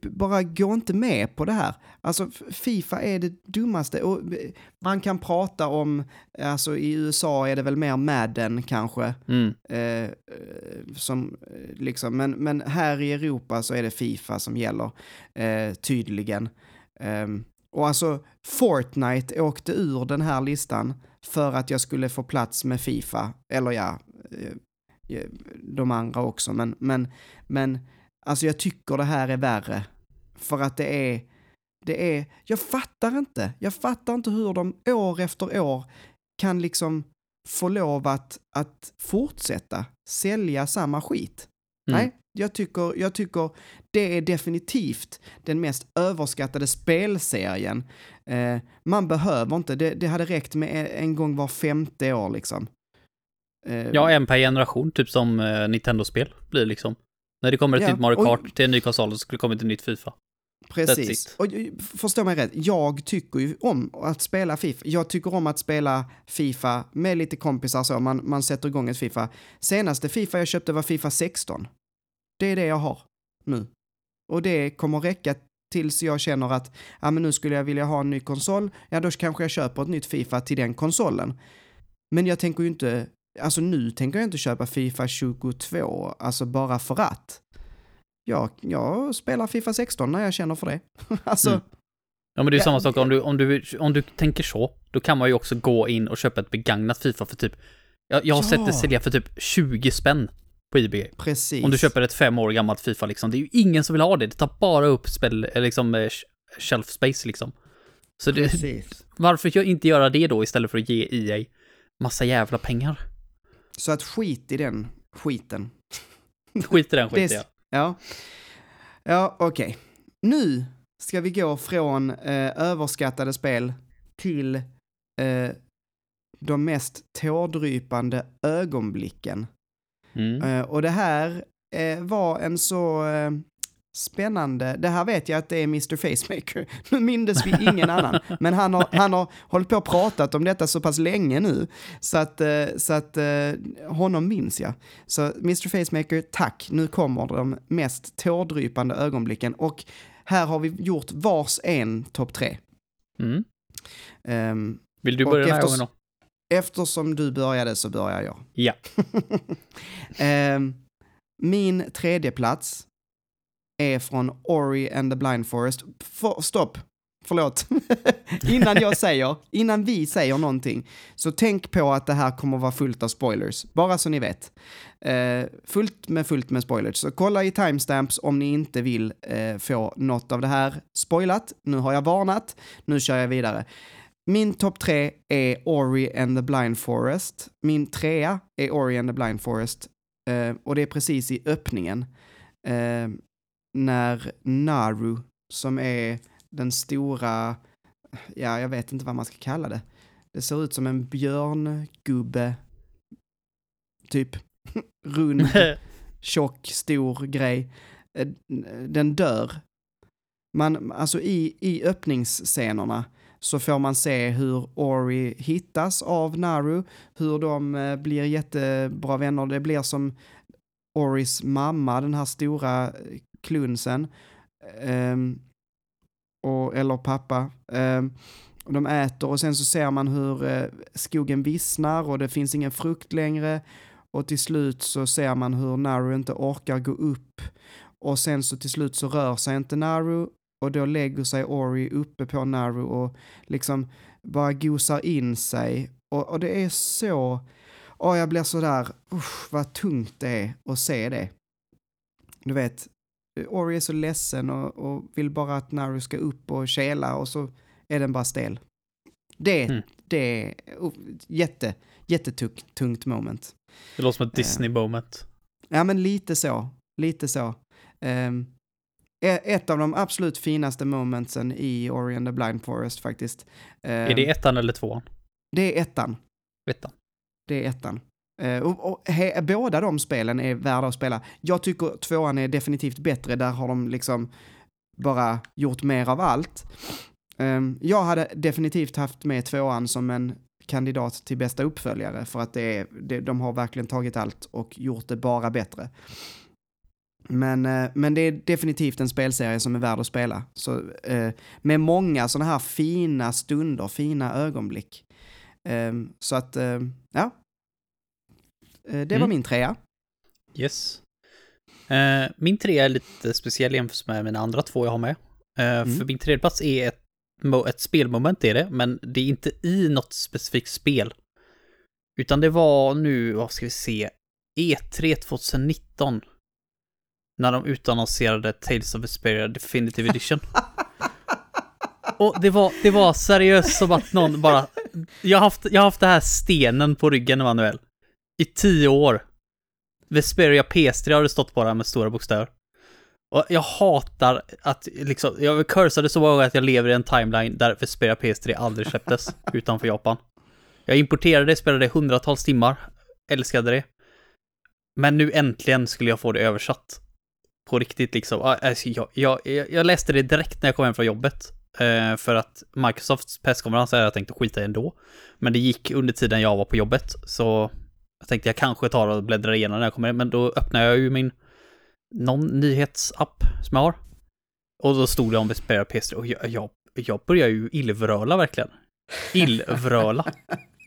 Bara gå inte med på det här. Alltså, Fifa är det dummaste. Och eh, man kan prata om, alltså i USA är det väl mer Madden kanske. Mm. Eh, eh, som, eh, liksom, men, men här i Europa så är det Fifa som gäller, eh, tydligen. Ehm, och alltså, Fortnite åkte ur den här listan för att jag skulle få plats med Fifa. Eller ja, eh, eh, de andra också. Men, men, men alltså jag tycker det här är värre. För att det är, det är, jag fattar inte. Jag fattar inte hur de år efter år kan liksom få lov att, att fortsätta sälja samma skit. Mm. Nej, jag tycker, jag tycker det är definitivt den mest överskattade spelserien. Eh, man behöver inte, det, det hade räckt med en, gång var femte år liksom. Eh, Ja, en per generation, typ som eh, Nintendo-spel blir liksom. När det kommer ett Ja, nytt Mario och- Kart till en ny konsol så skulle det komma ett nytt Fifa. Precis. Och eh, förstå mig rätt, jag tycker ju om att spela Fifa. Jag tycker om att spela Fifa med lite kompisar så, man, man sätter igång ett Fifa. Senaste Fifa jag köpte var Fifa 16. Det är det jag har nu. Och det kommer räcka tills jag känner att ja, men nu skulle jag vilja ha en ny konsol, ja då kanske jag köper ett nytt Fifa till den konsolen. Men jag tänker ju inte, alltså nu tänker jag inte köpa Fifa 22, alltså bara för att. Jag, jag spelar Fifa 16 när jag känner för det. alltså, Mm. Ja men det är samma sak om du, om, du, om du tänker så, då kan man ju också gå in och köpa ett begagnat Fifa för typ, jag, jag har Ja. sett det sälja för typ 20 spänn på eBay. precis. Om du köper ett fem år gammalt Fifa liksom, det är ju ingen som vill ha det, det tar bara upp spel, eh, liksom, eh, shelf space liksom. Så det, Precis. varför jag inte göra det då istället för att ge EA massa jävla pengar? Så att skit i den skiten. Skit i den skiten ja. Ja. Ja, okej. Nu ska vi gå från eh, överskattade spel till eh, de mest tårdrypande ögonblicken. Mm. Eh, och det här eh, var en så eh, spännande, det här vet jag att det är Mr Facemaker, nu mindes vi ingen annan, men han har, han har hållit på och pratat om detta så pass länge nu, så att, så att honom minns jag. Så Mr Facemaker, tack, nu kommer de mest tårdrypande ögonblicken och här har vi gjort vars en topp tre. Mm. Ehm, Vill du börja den här gången då? Eftersom du började så börjar jag. Ja. Ehm, min tredje plats är från Ori and the Blind Forest. För, stopp, förlåt. innan jag säger, innan vi säger någonting, så tänk på att det här kommer vara fullt av spoilers. Bara så ni vet. Eh, fullt med fullt med spoilers. Så kolla i timestamps om ni inte vill eh, få något av det här spoilat. Nu har jag varnat, nu kör jag vidare. Min topp tre är Ori and the Blind Forest. Min trea är Ori and the Blind Forest. Eh, och det är precis i öppningen. Eh, när Naru, som är den stora, ja, jag vet inte vad man ska kalla det. Det ser ut som en björngubbe, typ. Rund, tjock, stor grej. Eh, Den dör. Man, alltså i, i öppningsscenerna så får man se hur Ori hittas av Naru, hur de eh, blir jättebra vänner. Det blir som Oris mamma, den här stora eh, klunsen. um, och, eller pappa. Um, de äter och sen så ser man hur eh, skogen vissnar och det finns ingen frukt längre. Och till slut så ser man hur Naru inte orkar gå upp. Och sen så till slut så rör sig inte Naru och då lägger sig Ori uppe på Naru och liksom bara gosar in sig. Och, och det är så... åh, jag blir sådär, usch, vad tungt det är att se det. Du vet, Ori är så ledsen och, och vill bara att Naru ska upp och kela och så är den bara stel. Det, Mm. det är uh, jätte, jättetungt tungt moment. Det låter som ett Disney-moment. Ja, men lite så. Lite så. E- ett av de absolut finaste momentsen i Ori and the Blind Forest faktiskt. Är det ettan eller tvåan? det är ettan. Ettan. Det är ettan. Eh, och, och he, båda de spelen är värda att spela. Jag tycker tvåan är definitivt bättre. Där har de liksom bara gjort mer av allt. Ehm, jag hade definitivt haft med tvåan som en kandidat till bästa uppföljare för att det är, det, de har verkligen tagit allt och gjort det bara bättre. Men, eh, men det är definitivt en spelserie som är värd att spela. Så, eh, med många sådana här fina stunder, fina ögonblick. Ehm, så att, eh, ja. Eh, det var Mm. min trea. Yes. Min tre är lite speciell jämfört med mina andra två jag har med. Mm. För min tredje plats är ett, ett spelmoment är det, men det är inte i något specifikt spel. Utan det var nu, vad ska vi se, E3 2019. När de utannonserade Tales of Vesperia Definitive Edition. Och det var, det var seriöst som att någon bara... Jag har haft, jag har haft det här stenen på ryggen, Emanuel. I tio år. Vesperia PS3 har det stått på där med stora bokstäver. Och jag hatar att liksom, jag cursade så många gånger att jag lever i en timeline där Vesperia PS3 aldrig släpptes utanför Japan. Jag importerade det, spelade det hundratals timmar, älskade det. Men nu äntligen skulle jag få det översatt. På riktigt liksom. Alltså, jag, jag, jag läste det direkt när jag kom hem från jobbet. Eh, för att Microsofts presskonferens hade jag tänkt att skita i ändå. Men det gick under tiden jag var på jobbet, så jag tänkte jag kanske tar och bläddrar igenom när jag kommer hem, men då öppnar jag ju min någon nyhetsapp som jag har. Och då stod det om Vesperia PS3 och jag, jag, jag börjar ju illvröla verkligen. Illvröla.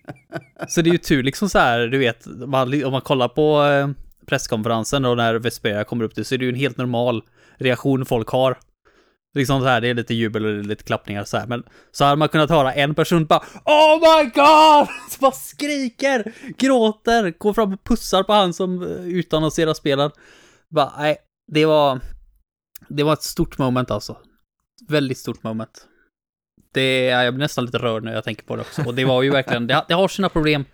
så det är ju tur liksom så här, du vet, man, om man kollar på eh, presskonferensen och när Vesperia kommer upp till så är det ju en helt normal reaktion folk har. Liksom så här, det är lite jubel och lite klappningar så här, men så hade man kunnat höra en person bara Oh my god! Så bara skriker, gråter, går fram och pussar på han som eh, utannonserar spelen. Bara, nej, det var, det var ett stort moment alltså. Väldigt stort moment. Det, jag blir nästan lite rörd när jag tänker på det också. Och det var ju verkligen, det, det har sina problem,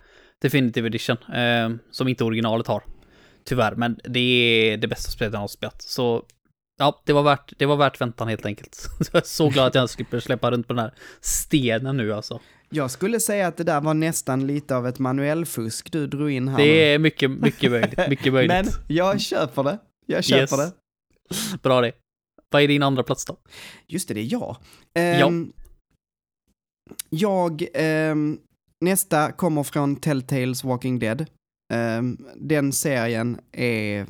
Definitive Edition, eh, som inte originalet har. Tyvärr, men det är det bästa spelet jag har spelat. Så ja, det var värt, det var värt väntan helt enkelt. jag är så glad att jag slipper släppa runt på den här stenen nu alltså. Jag skulle säga att det där var nästan lite av ett manuellfusk du drog in här Det är mycket, mycket möjligt, mycket möjligt. Men jag köper det. Jag köper Yes. det. Bra det. Vad är din andra plats då? Just det, det är jag. Ehm, Jag, ehm, nästa kommer från Telltales Walking Dead. Ehm, den serien är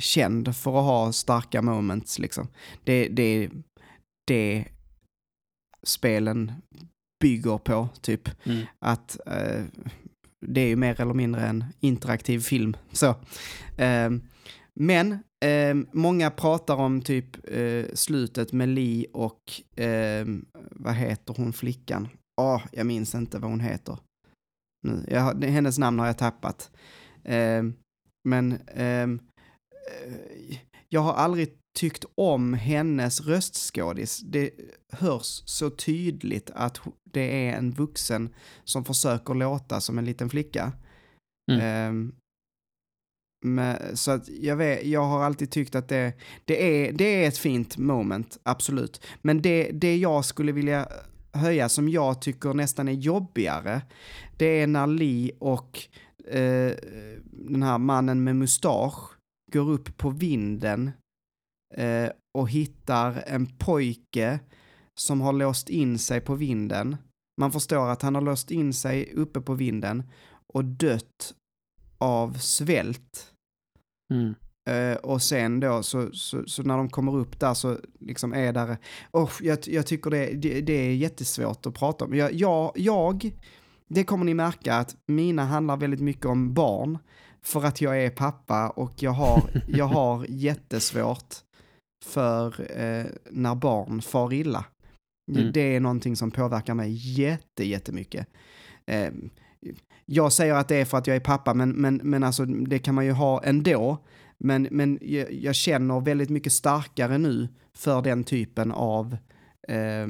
känd för att ha starka moments liksom. Det, det, det spelen bygger på, typ. Mm. Att eh, det är ju mer eller mindre en interaktiv film. Så. Ehm, men ehm, många pratar om typ eh, slutet med Lee och ehm, vad heter hon flickan? Ja, jag minns inte vad hon heter. Nu, jag, hennes namn har jag tappat. Ehm, men ehm, eh, jag har aldrig tyckt om hennes röstskådis. Det hörs så tydligt att det är en vuxen som försöker låta som en liten flicka. Mm. Ehm, men, så att jag, vet, jag har alltid tyckt att det, det, är, det är ett fint moment, absolut. Men det, det jag skulle vilja höja som jag tycker nästan är jobbigare, det är när Lee och eh, den här mannen med mustasch går upp på vinden eh, och hittar en pojke som har låst in sig på vinden. Man förstår att han har låst in sig uppe på vinden och dött av svält. Mm. Eh, och sen då så, så, så när de kommer upp där så liksom är där, oh, jag, jag tycker det, det, det är jättesvårt att prata om. Jag, jag, jag, det kommer ni märka att mina handlar väldigt mycket om barn. För att jag är pappa och jag har, jag har jättesvårt för eh, när barn far illa. Mm. Det är någonting som påverkar mig jätte, jättemycket. Eh, jag säger att det är för att jag är pappa, men, men, men alltså det kan man ju ha ändå. Men, men jag, jag känner väldigt mycket starkare nu för den typen av eh,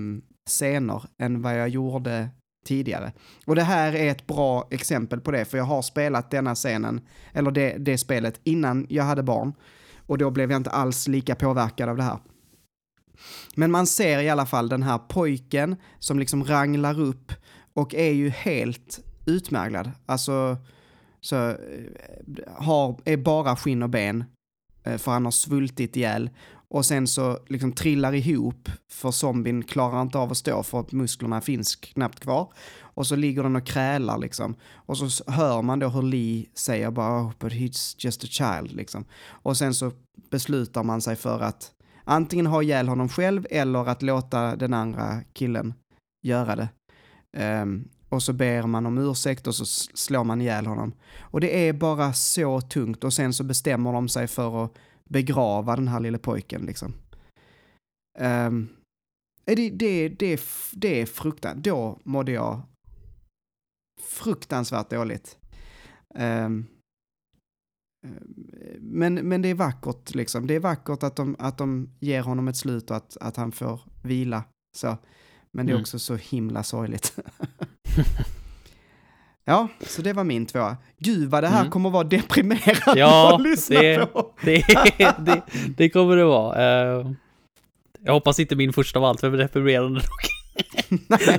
scener än vad jag gjorde tidigare. Och det här är ett bra exempel på det, för jag har spelat denna scenen, eller det, det spelet, innan jag hade barn. Och då blev jag inte alls lika påverkad av det här. Men man ser i alla fall den här pojken som liksom ranglar upp och är ju helt utmärglad. Alltså, så eh, har, är bara skinn och ben, eh, för han har svultit ihjäl. Och sen så liksom trillar ihop, för zombien klarar inte av att stå för att musklerna finns knappt kvar. Och så ligger den och krälar liksom. Och så hör man då hur Lee säger bara oh, but he's just a child liksom. Och sen så beslutar man sig för att antingen ha ihjäl honom själv eller att låta den andra killen göra det. Um, och så ber man om ursäkt och så slår man ihjäl honom. Och det är bara så tungt och sen så bestämmer de sig för att begrava den här lille pojken liksom. Um, det, det, det, det är fruktansvärt. Då mådde jag fruktansvärt dåligt. Um, men, men det är vackert liksom. Det är vackert att de, att de ger honom ett slut och att, att han får vila. Så. Men det är mm. också så himla sorgligt. ja, så det var min tvåa. Gud vad det här mm. kommer att vara deprimerande ja, att lyssna det, på. det, det, det kommer det vara. Uh, jag hoppas inte min första var alltför deprimerande dock.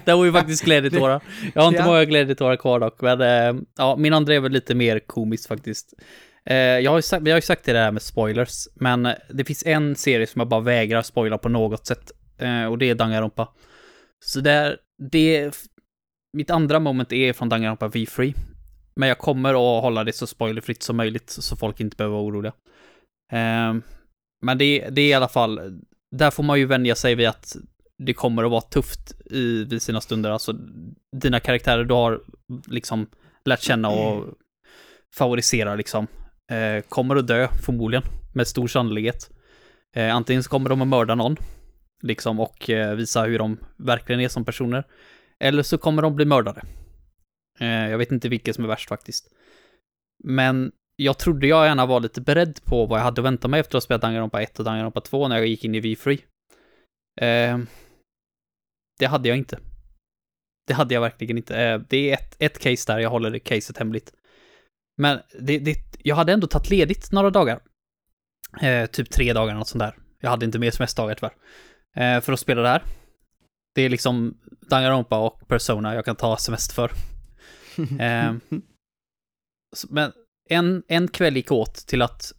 det var ju faktiskt glädjetårar. Jag har inte ja. många glädjetårar kvar dock, men uh, ja, min andra är väl lite mer komisk faktiskt. Uh, jag, har ju sagt, jag har ju sagt det där med spoilers, men det finns en serie som jag bara vägrar spoila på något sätt. och det är Danganronpa. Så där, det... Mitt andra moment är från Danganronpa V3. Men jag kommer att hålla det så spoilerfritt som möjligt så folk inte behöver vara oroliga. Ehm, men det, det är i alla fall, där får man ju vänja sig vid att det kommer att vara tufft i, vid sina stunder. Alltså, dina karaktärer du har liksom lärt känna och favoriserar liksom, eh, kommer att dö förmodligen, med stor sannolikhet. Eh, antingen så kommer de att mörda någon, liksom, och eh, visa hur de verkligen är som personer. Eller så kommer de bli mördade. Eh, jag vet inte vilket som är värst faktiskt. Men jag trodde jag gärna var lite beredd på vad jag hade att vänta mig efter att ha spelat Danganronpa 1 och Danganronpa 2 när jag gick in i V-Free. Eh, det hade jag inte. Det hade jag verkligen inte. Det är ett, ett case där, jag håller det caset hemligt. Men det, det, jag hade ändå tagit ledigt några dagar. Eh, typ tre dagar, något sånt där. Jag hade inte mer semesterdagar tyvärr för att spela det här. Det är liksom Danganronpa och Persona jag kan ta semester för. eh, men en, en kväll gick åt till att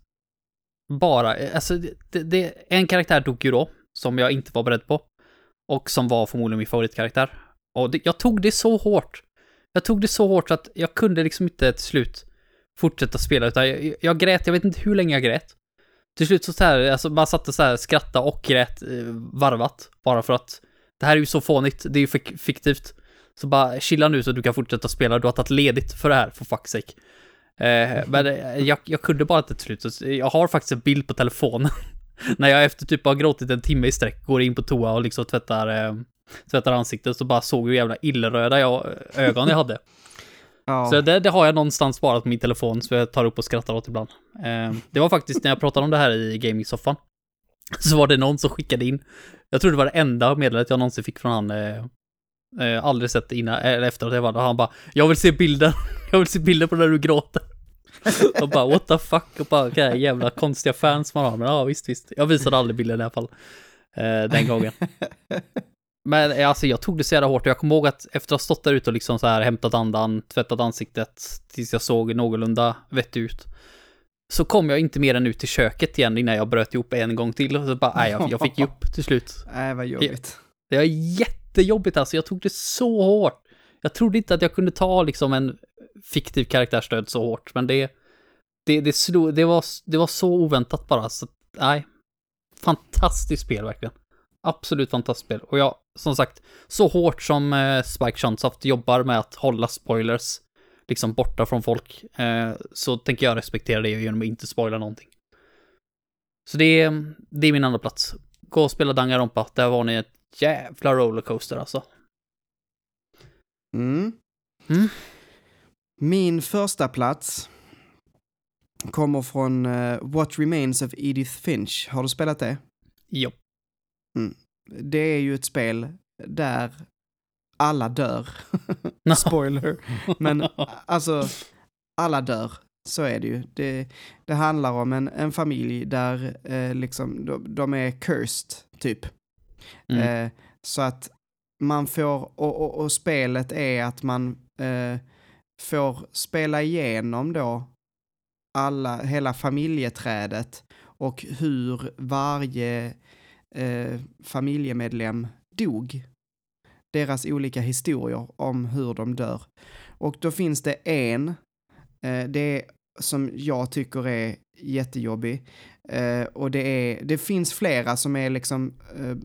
bara, alltså det, det, en karaktär dog ju då, som jag inte var beredd på. Och som var förmodligen min favoritkaraktär. Och det, jag tog det så hårt. Jag tog det så hårt att jag kunde liksom inte till slut fortsätta spela, utan jag, jag grät, jag vet inte hur länge jag grät. Till slut så, så här, alltså man satt och så här skratta och grät eh, varvat. Bara för att det här är ju så fånigt, det är ju fik fiktivt. Så bara chilla nu så du kan fortsätta spela, du har tagit ledigt för det här, för fuck's sake. Eh, men eh, jag, jag kunde bara inte till slut, jag har faktiskt en bild på telefonen. När jag efter typ har gråtit en timme i sträck går in på toa och liksom tvättar, eh, tvättar ansiktet så bara såg hur jävla illröda jag, ögon jag hade. Ja. Så det, det, har jag någonstans sparat på min telefon, så jag tar upp och skrattar åt ibland. Eh, det var faktiskt när jag pratade om det här i gaming-soffan. Så var det någon som skickade in, jag tror det var det enda meddelandet jag någonsin fick från han, eh, eh, aldrig sett innan, eller efter att jag var där, han bara, jag vill se bilden, jag vill se bilden på när du gråter. och bara what the fuck, och bara okay, jävla konstiga fans man har, men ja visst visst. Jag visade aldrig bilden i alla fall, eh, den gången. Men eh, alltså jag tog det så jävla hårt och jag kommer ihåg att efter att ha stått där ute och liksom så här hämtat andan, tvättat ansiktet tills jag såg någorlunda vettig ut. Så kom jag inte mer än ut till köket igen innan jag bröt ihop en gång till och så bara, nej jag, jag fick ge upp till slut. Nej vad jobbigt. Det var jättejobbigt alltså, jag tog det så hårt. Jag trodde inte att jag kunde ta liksom en fiktiv karaktärstöd så hårt, men det, det, det, slog, det, var, det var så oväntat bara, så nej. Fantastiskt spel verkligen. Absolut fantastiskt spel. Och jag, som sagt, så hårt som eh, Spike Chunsoft jobbar med att hålla spoilers liksom borta från folk, eh, så tänker jag respektera det genom att inte spoila någonting. Så det är, det är min andra plats. Gå och spela Danganronpa, där var ni ett jävla rollercoaster alltså. Mm. Mm. Min första plats kommer från eh, What Remains of Edith Finch. Har du spelat det? Jo. Det är ju ett spel där alla dör. Spoiler. Men alltså, alla dör. Så är det ju. Det, det handlar om en, en familj där eh, liksom, de, de är cursed, typ. Mm. Eh, så att man får, och, och, och spelet är att man eh, får spela igenom då alla, hela familjeträdet och hur varje eh, familjemedlem dog. Deras olika historier om hur de dör. Och då finns det en, eh, det som jag tycker är jättejobbig. Eh, och det, är, det finns flera som är liksom eh,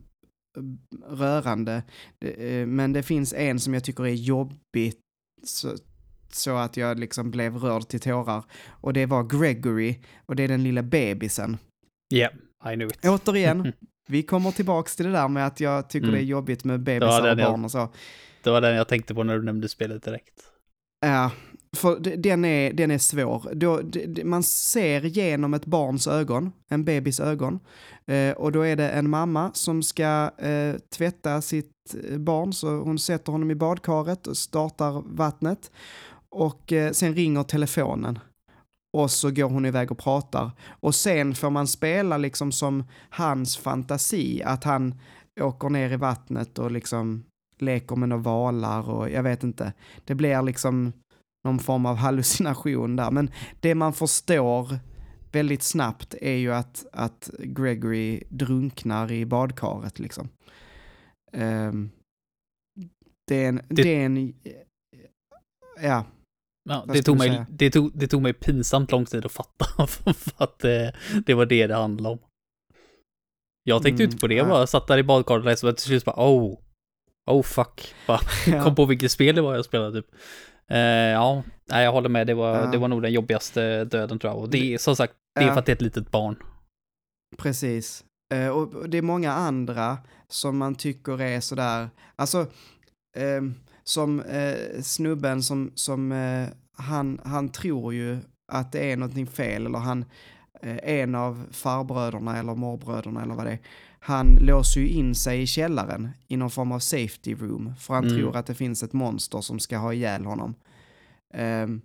rörande. Eh, men det finns en som jag tycker är jobbig så, så att jag liksom blev rörd till tårar. Och det var Gregory och det är den lilla bebisen. Yeah, I knew it. Återigen, vi kommer tillbaks till det där med att jag tycker Mm. det är jobbigt med bebisar och jag- barn och så. Det var den jag tänkte på när du nämnde spelet direkt. Ja, för den är, den är svår. Då, man ser genom ett barns ögon, en bebis ögon. Eh, och då är det en mamma som ska eh, tvätta sitt eh, barn, så hon sätter honom i badkaret och startar vattnet. Och sen ringer telefonen. Och så går hon iväg och pratar. Och sen får man spela liksom som hans fantasi, att han åker ner i vattnet och liksom leker med några valar och jag vet inte. Det blir liksom någon form av hallucination där. Men det man förstår väldigt snabbt är ju att, att Gregory drunknar i badkaret liksom. Ehm, det är en, det, är en, ja, Ja, det, tog mig, det, tog, det tog mig pinsamt lång tid att fatta för att det, det var det det handlade om. Jag tänkte Mm, inte på det, ja. jag bara satt där i badkaret och läste och till slut bara oh, oh fuck. Bara, ja. Kom på vilket spel det var jag spelade typ. Eh, ja, nej, jag håller med, det var, Ja. det var nog den jobbigaste döden tror jag. Och det är som sagt, det är Ja. för att det är ett litet barn. Precis. Eh, och det är många andra som man tycker är sådär, alltså ehm, som eh, snubben som, som eh, han, han tror ju att det är någonting fel eller han, eh, en av farbröderna eller morbröderna eller vad det är, han låser ju in sig i källaren i någon form av safety room för han Mm. tror att det finns ett monster som ska ha ihjäl honom. Ehm,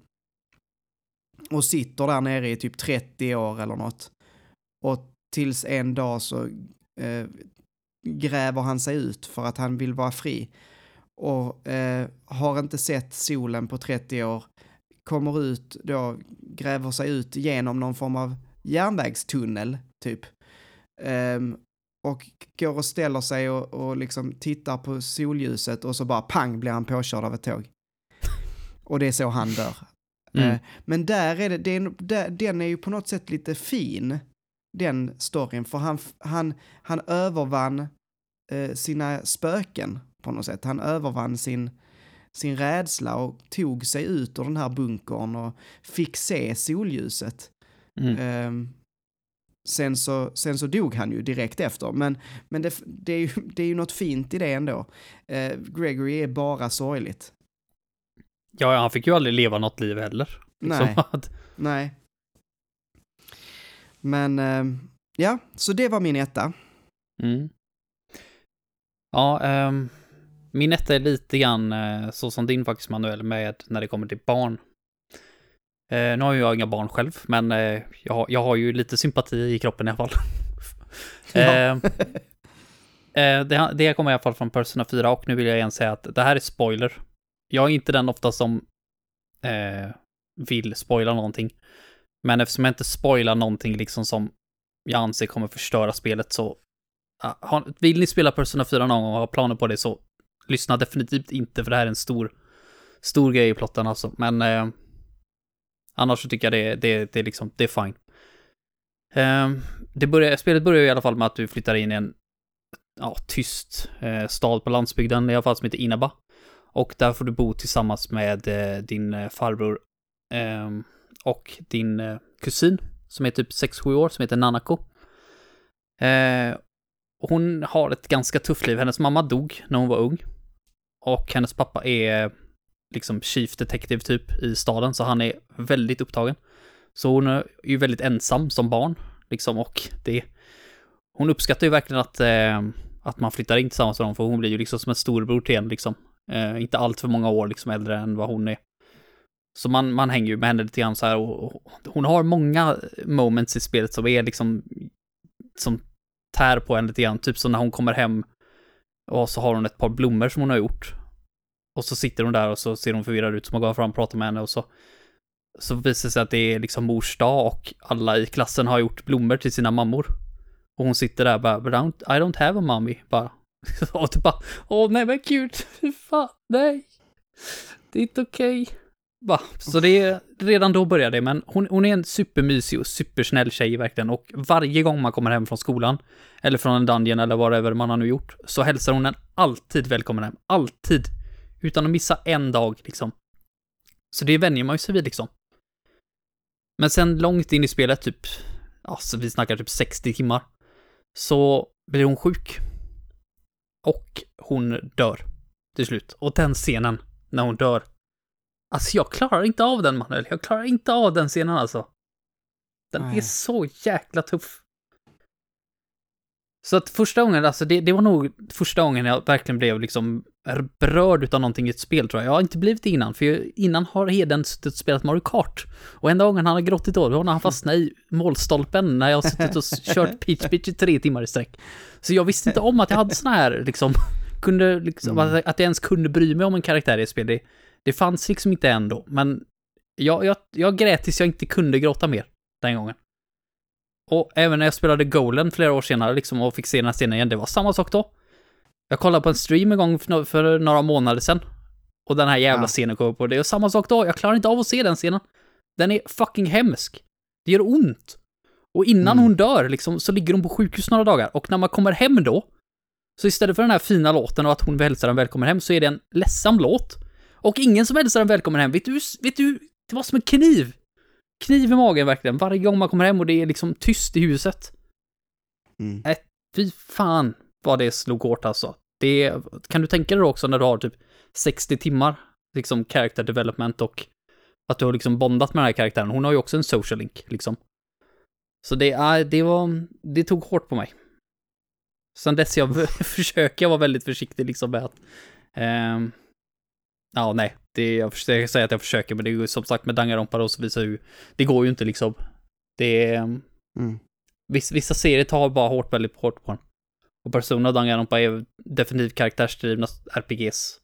och sitter där nere i typ 30 år eller något. Och tills en dag så eh, gräver han sig ut för att han vill vara fri. Och eh, har inte sett solen på 30 år. Kommer ut då, gräver sig ut genom någon form av järnvägstunnel, typ. Ehm, och går och ställer sig och, och liksom tittar på solljuset och så bara pang blir han påkörd av ett tåg. Och det är så han dör. Mm. Eh, Men där är det, det är, den är ju på något sätt lite fin, den storyn, för han, han, han övervann eh, sina spöken på något sätt. Han övervann sin, sin rädsla och tog sig ut ur den här bunkern och fick se solljuset. Mm. Ehm, sen, så, sen så dog han ju direkt efter, men, men det, det, är ju, det är ju något fint i det ändå. Eh, Gregory är bara sorgligt. Ja, han fick ju aldrig leva något liv heller. Liksom. Nej. Nej. Men ehm, ja, så det var min etta. Mm. Ja, ehm, min etta är lite grann eh, så som din faktiskt Manuel med när det kommer till barn. Eh, nu har jag inga barn själv, men eh, jag, har- jag har ju lite sympati i kroppen i alla fall. Eh, det, det kommer i alla fall från Persona 4 och nu vill jag igen säga att det här är spoiler. Jag är inte den ofta som vill spoila någonting. Men eftersom jag inte spoilar någonting liksom som jag anser kommer förstöra spelet så har- vill ni spela Persona 4 någon gång och har planer på det så lyssna definitivt inte för det här är en stor, stor grej i plotten alltså. Men eh, annars så tycker jag det, det, det är liksom, det är fine. Eh, det börjar, spelet börjar i alla fall med att du flyttar in i en ja, tyst eh, stad på landsbygden, i alla fall som heter Inaba. Och där får du bo tillsammans med eh, din eh, farbror eh, och din eh, kusin som är typ 6-7 år, som heter Nanako. Eh, hon har ett ganska tufft liv. Hennes mamma dog när hon var ung. Och hennes pappa är liksom chief detective typ i staden, så han är väldigt upptagen. Så hon är ju väldigt ensam som barn, liksom, och det... Hon uppskattar ju verkligen att, eh, att man flyttar in tillsammans med dem, för hon blir ju liksom som en storbror till en, liksom. Eh, inte allt för många år liksom äldre än vad hon är. Så man, man hänger ju med henne lite grann så här och, och hon har många moments i spelet som är liksom som tär på en lite grann. Typ som när hon kommer hem och så har hon ett par blommor som hon har gjort. Och så sitter hon där och så ser hon förvirrad ut, så man går fram och pratar med henne och så så visar det sig att det är liksom mors dag och alla i klassen har gjort blommor till sina mammor. Och hon sitter där bara, But I don't, I don't have a mommy, bara. Och typ bara, åh nej men gud, fan, nej. Det är inte okej. Okay. Va? Så det är, redan då börjar det, men hon, hon är en supermysig och supersnäll tjej verkligen och varje gång man kommer hem från skolan, eller från en dungeon eller whatever man har nu gjort, så hälsar hon en alltid välkommen hem. Alltid. Utan att missa en dag liksom. Så det vänjer man ju sig vid liksom. Men sen långt in i spelet, typ, alltså vi snackar typ 60 timmar, så blir hon sjuk. Och hon dör till slut. Och den scenen, när hon dör, Alltså jag klarar inte av den Manuel. Jag klarar inte av den scenen alltså. Den Nej. är så jäkla tuff. Så att första gången, alltså det, det, var nog första gången jag verkligen blev liksom berörd utav någonting i ett spel tror jag. Jag har inte blivit innan, för innan har Heden suttit och spelat Mario Kart. Och enda gången han har gråtit då, då har han fastnat i målstolpen när jag har suttit och kört Peach Peach i tre timmar i sträck. Så jag visste inte om att jag hade såna här liksom, kunde liksom, mm. att jag ens kunde bry mig om en karaktär i ett spel. Det, det fanns liksom inte ändå, men jag, jag, jag grät tills jag inte kunde gråta mer den gången. Och även när jag spelade Golan flera år senare liksom och fick se den här scenen igen, det var samma sak då. Jag kollade på en stream en gång för, några månader sedan. Och den här jävla ja. scenen kom upp och det är samma sak då. Jag klarar inte av att se den scenen. Den är fucking hemsk. Det gör ont. Och innan mm. hon dör liksom, så ligger hon på sjukhus några dagar. Och när man kommer hem då, så istället för den här fina låten och att hon hälsar en välkommen hem, så är det en ledsam låt. Och ingen som hälsar en välkommen hem. Vet du, vet du, det var som en kniv. Kniv i magen verkligen, varje gång man kommer hem och det är liksom tyst i huset. Mm. Äh, fy fan vad det slog hårt alltså. Det, kan du tänka dig då också när du har typ 60 timmar, liksom character development och att du har liksom bondat med den här karaktären. Hon har ju också en social link, liksom. Så det, äh, det var, det tog hårt på mig. Sen dess jag försöker jag vara väldigt försiktig liksom med att eh, Ja, nej. Det, jag, jag säger att jag försöker, men det är ju som sagt med Danganronpa då så visar ju... Det går ju inte liksom. Det är... Mm. Vissa, vissa serier tar bara hårt, väldigt hårt på den. Och Persona Danganronpa är definitivt karaktärsdrivna RPGs.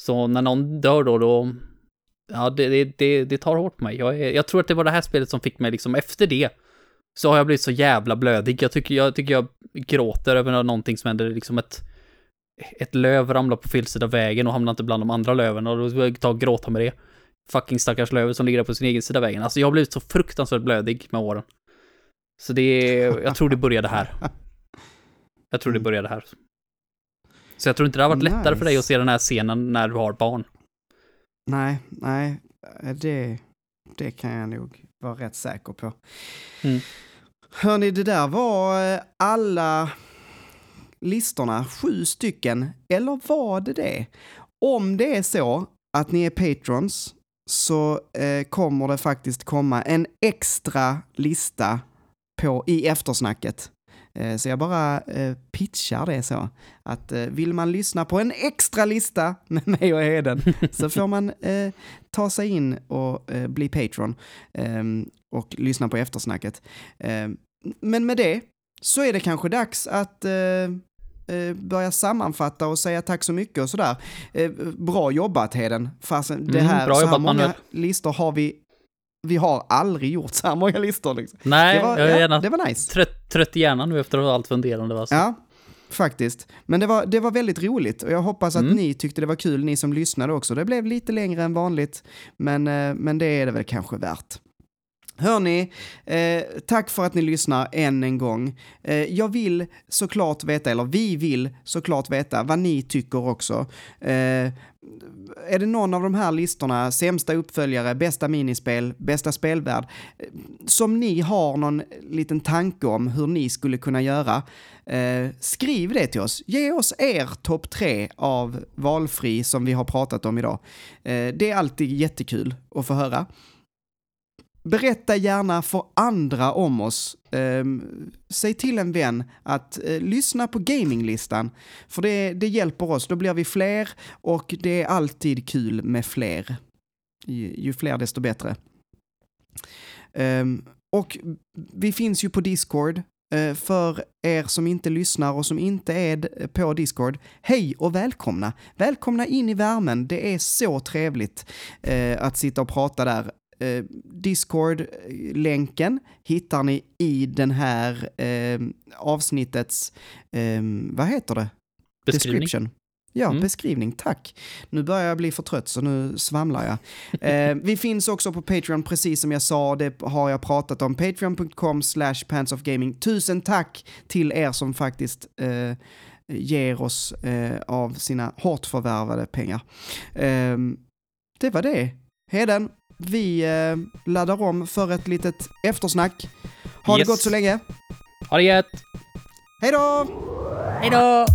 Så när någon dör då, då... Ja, det, det, det, det tar hårt på mig. Jag, jag tror att det var det här spelet som fick mig liksom, efter det, så har jag blivit så jävla blödig. Jag tycker jag, tycker jag gråter över någonting som händer, liksom ett ett löv ramlar på fel sida vägen och hamnar inte bland de andra löven och då ska jag ta och gråta med det. Fucking stackars lövet som ligger på sin egen sida vägen. Alltså jag har blivit så fruktansvärt blödig med åren. Så det är, jag tror det började här. Jag tror det började här. Så jag tror inte det har varit nice. lättare för dig att se den här scenen när du har barn. Nej, nej, det, det kan jag nog vara rätt säker på. Mm. Hörni, det där var eh, alla listorna, sju stycken, eller var det det? Om det är så att ni är patrons så eh, kommer det faktiskt komma en extra lista på, i eftersnacket. Eh, så jag bara eh, pitchar det så. Att eh, vill man lyssna på en extra lista med mig och Heden så får man eh, ta sig in och eh, bli patron ehm, och lyssna på eftersnacket. Ehm, men med det så är det kanske dags att eh, börja sammanfatta och säga tack så mycket och sådär. Eh, bra jobbat Heden. Fast det mm, här, mm, så här många listor har vi vi har aldrig gjort så här många listor. Liksom. Nej, det var, jag är gärna det var nice. trött, trött i hjärnan nu efter allt funderande. Va? Ja, faktiskt. Men det var, det var väldigt roligt och jag hoppas att mm. ni tyckte det var kul, ni som lyssnade också. Det blev lite längre än vanligt, men, eh, men det är det väl kanske värt. Hörni, eh, tack för att ni lyssnar än en gång. Eh, jag vill såklart veta, eller vi vill såklart veta vad ni tycker också. Eh, är det någon av de här listorna, sämsta uppföljare, bästa minispel, bästa spelvärld, eh, som ni har någon liten tanke om hur ni skulle kunna göra, eh, skriv det till oss. Ge oss er topp tre av valfri som vi har pratat om idag. Eh, det är alltid jättekul att få höra. Berätta gärna för andra om oss. Eh, säg till en vän att eh, lyssna på gaminglistan, för det, det hjälper oss. Då blir vi fler och det är alltid kul med fler. Ju, ju fler desto bättre. Eh, och vi finns ju på Discord. Eh, för er som inte lyssnar och som inte är på Discord, hej och välkomna! Välkomna in i värmen, det är så trevligt eh, att sitta och prata där. Uh, Discord-länken hittar ni i den här avsnittets, vad heter det? Beskrivning. Description. Ja, Mm. beskrivning, tack. Nu börjar jag bli för trött så nu svamlar jag. Eh, vi finns också på Patreon, precis som jag sa, det har jag pratat om. Patreon.com slash pantsofgaming. Tusen tack till er som faktiskt eh, ger oss eh, av sina hårt förvärvade pengar. Eh, det var det. Heden, vi eh, laddar om för ett litet eftersnack. Ha Yes. det gott så länge. Ha det gött! Hej då! Hej då!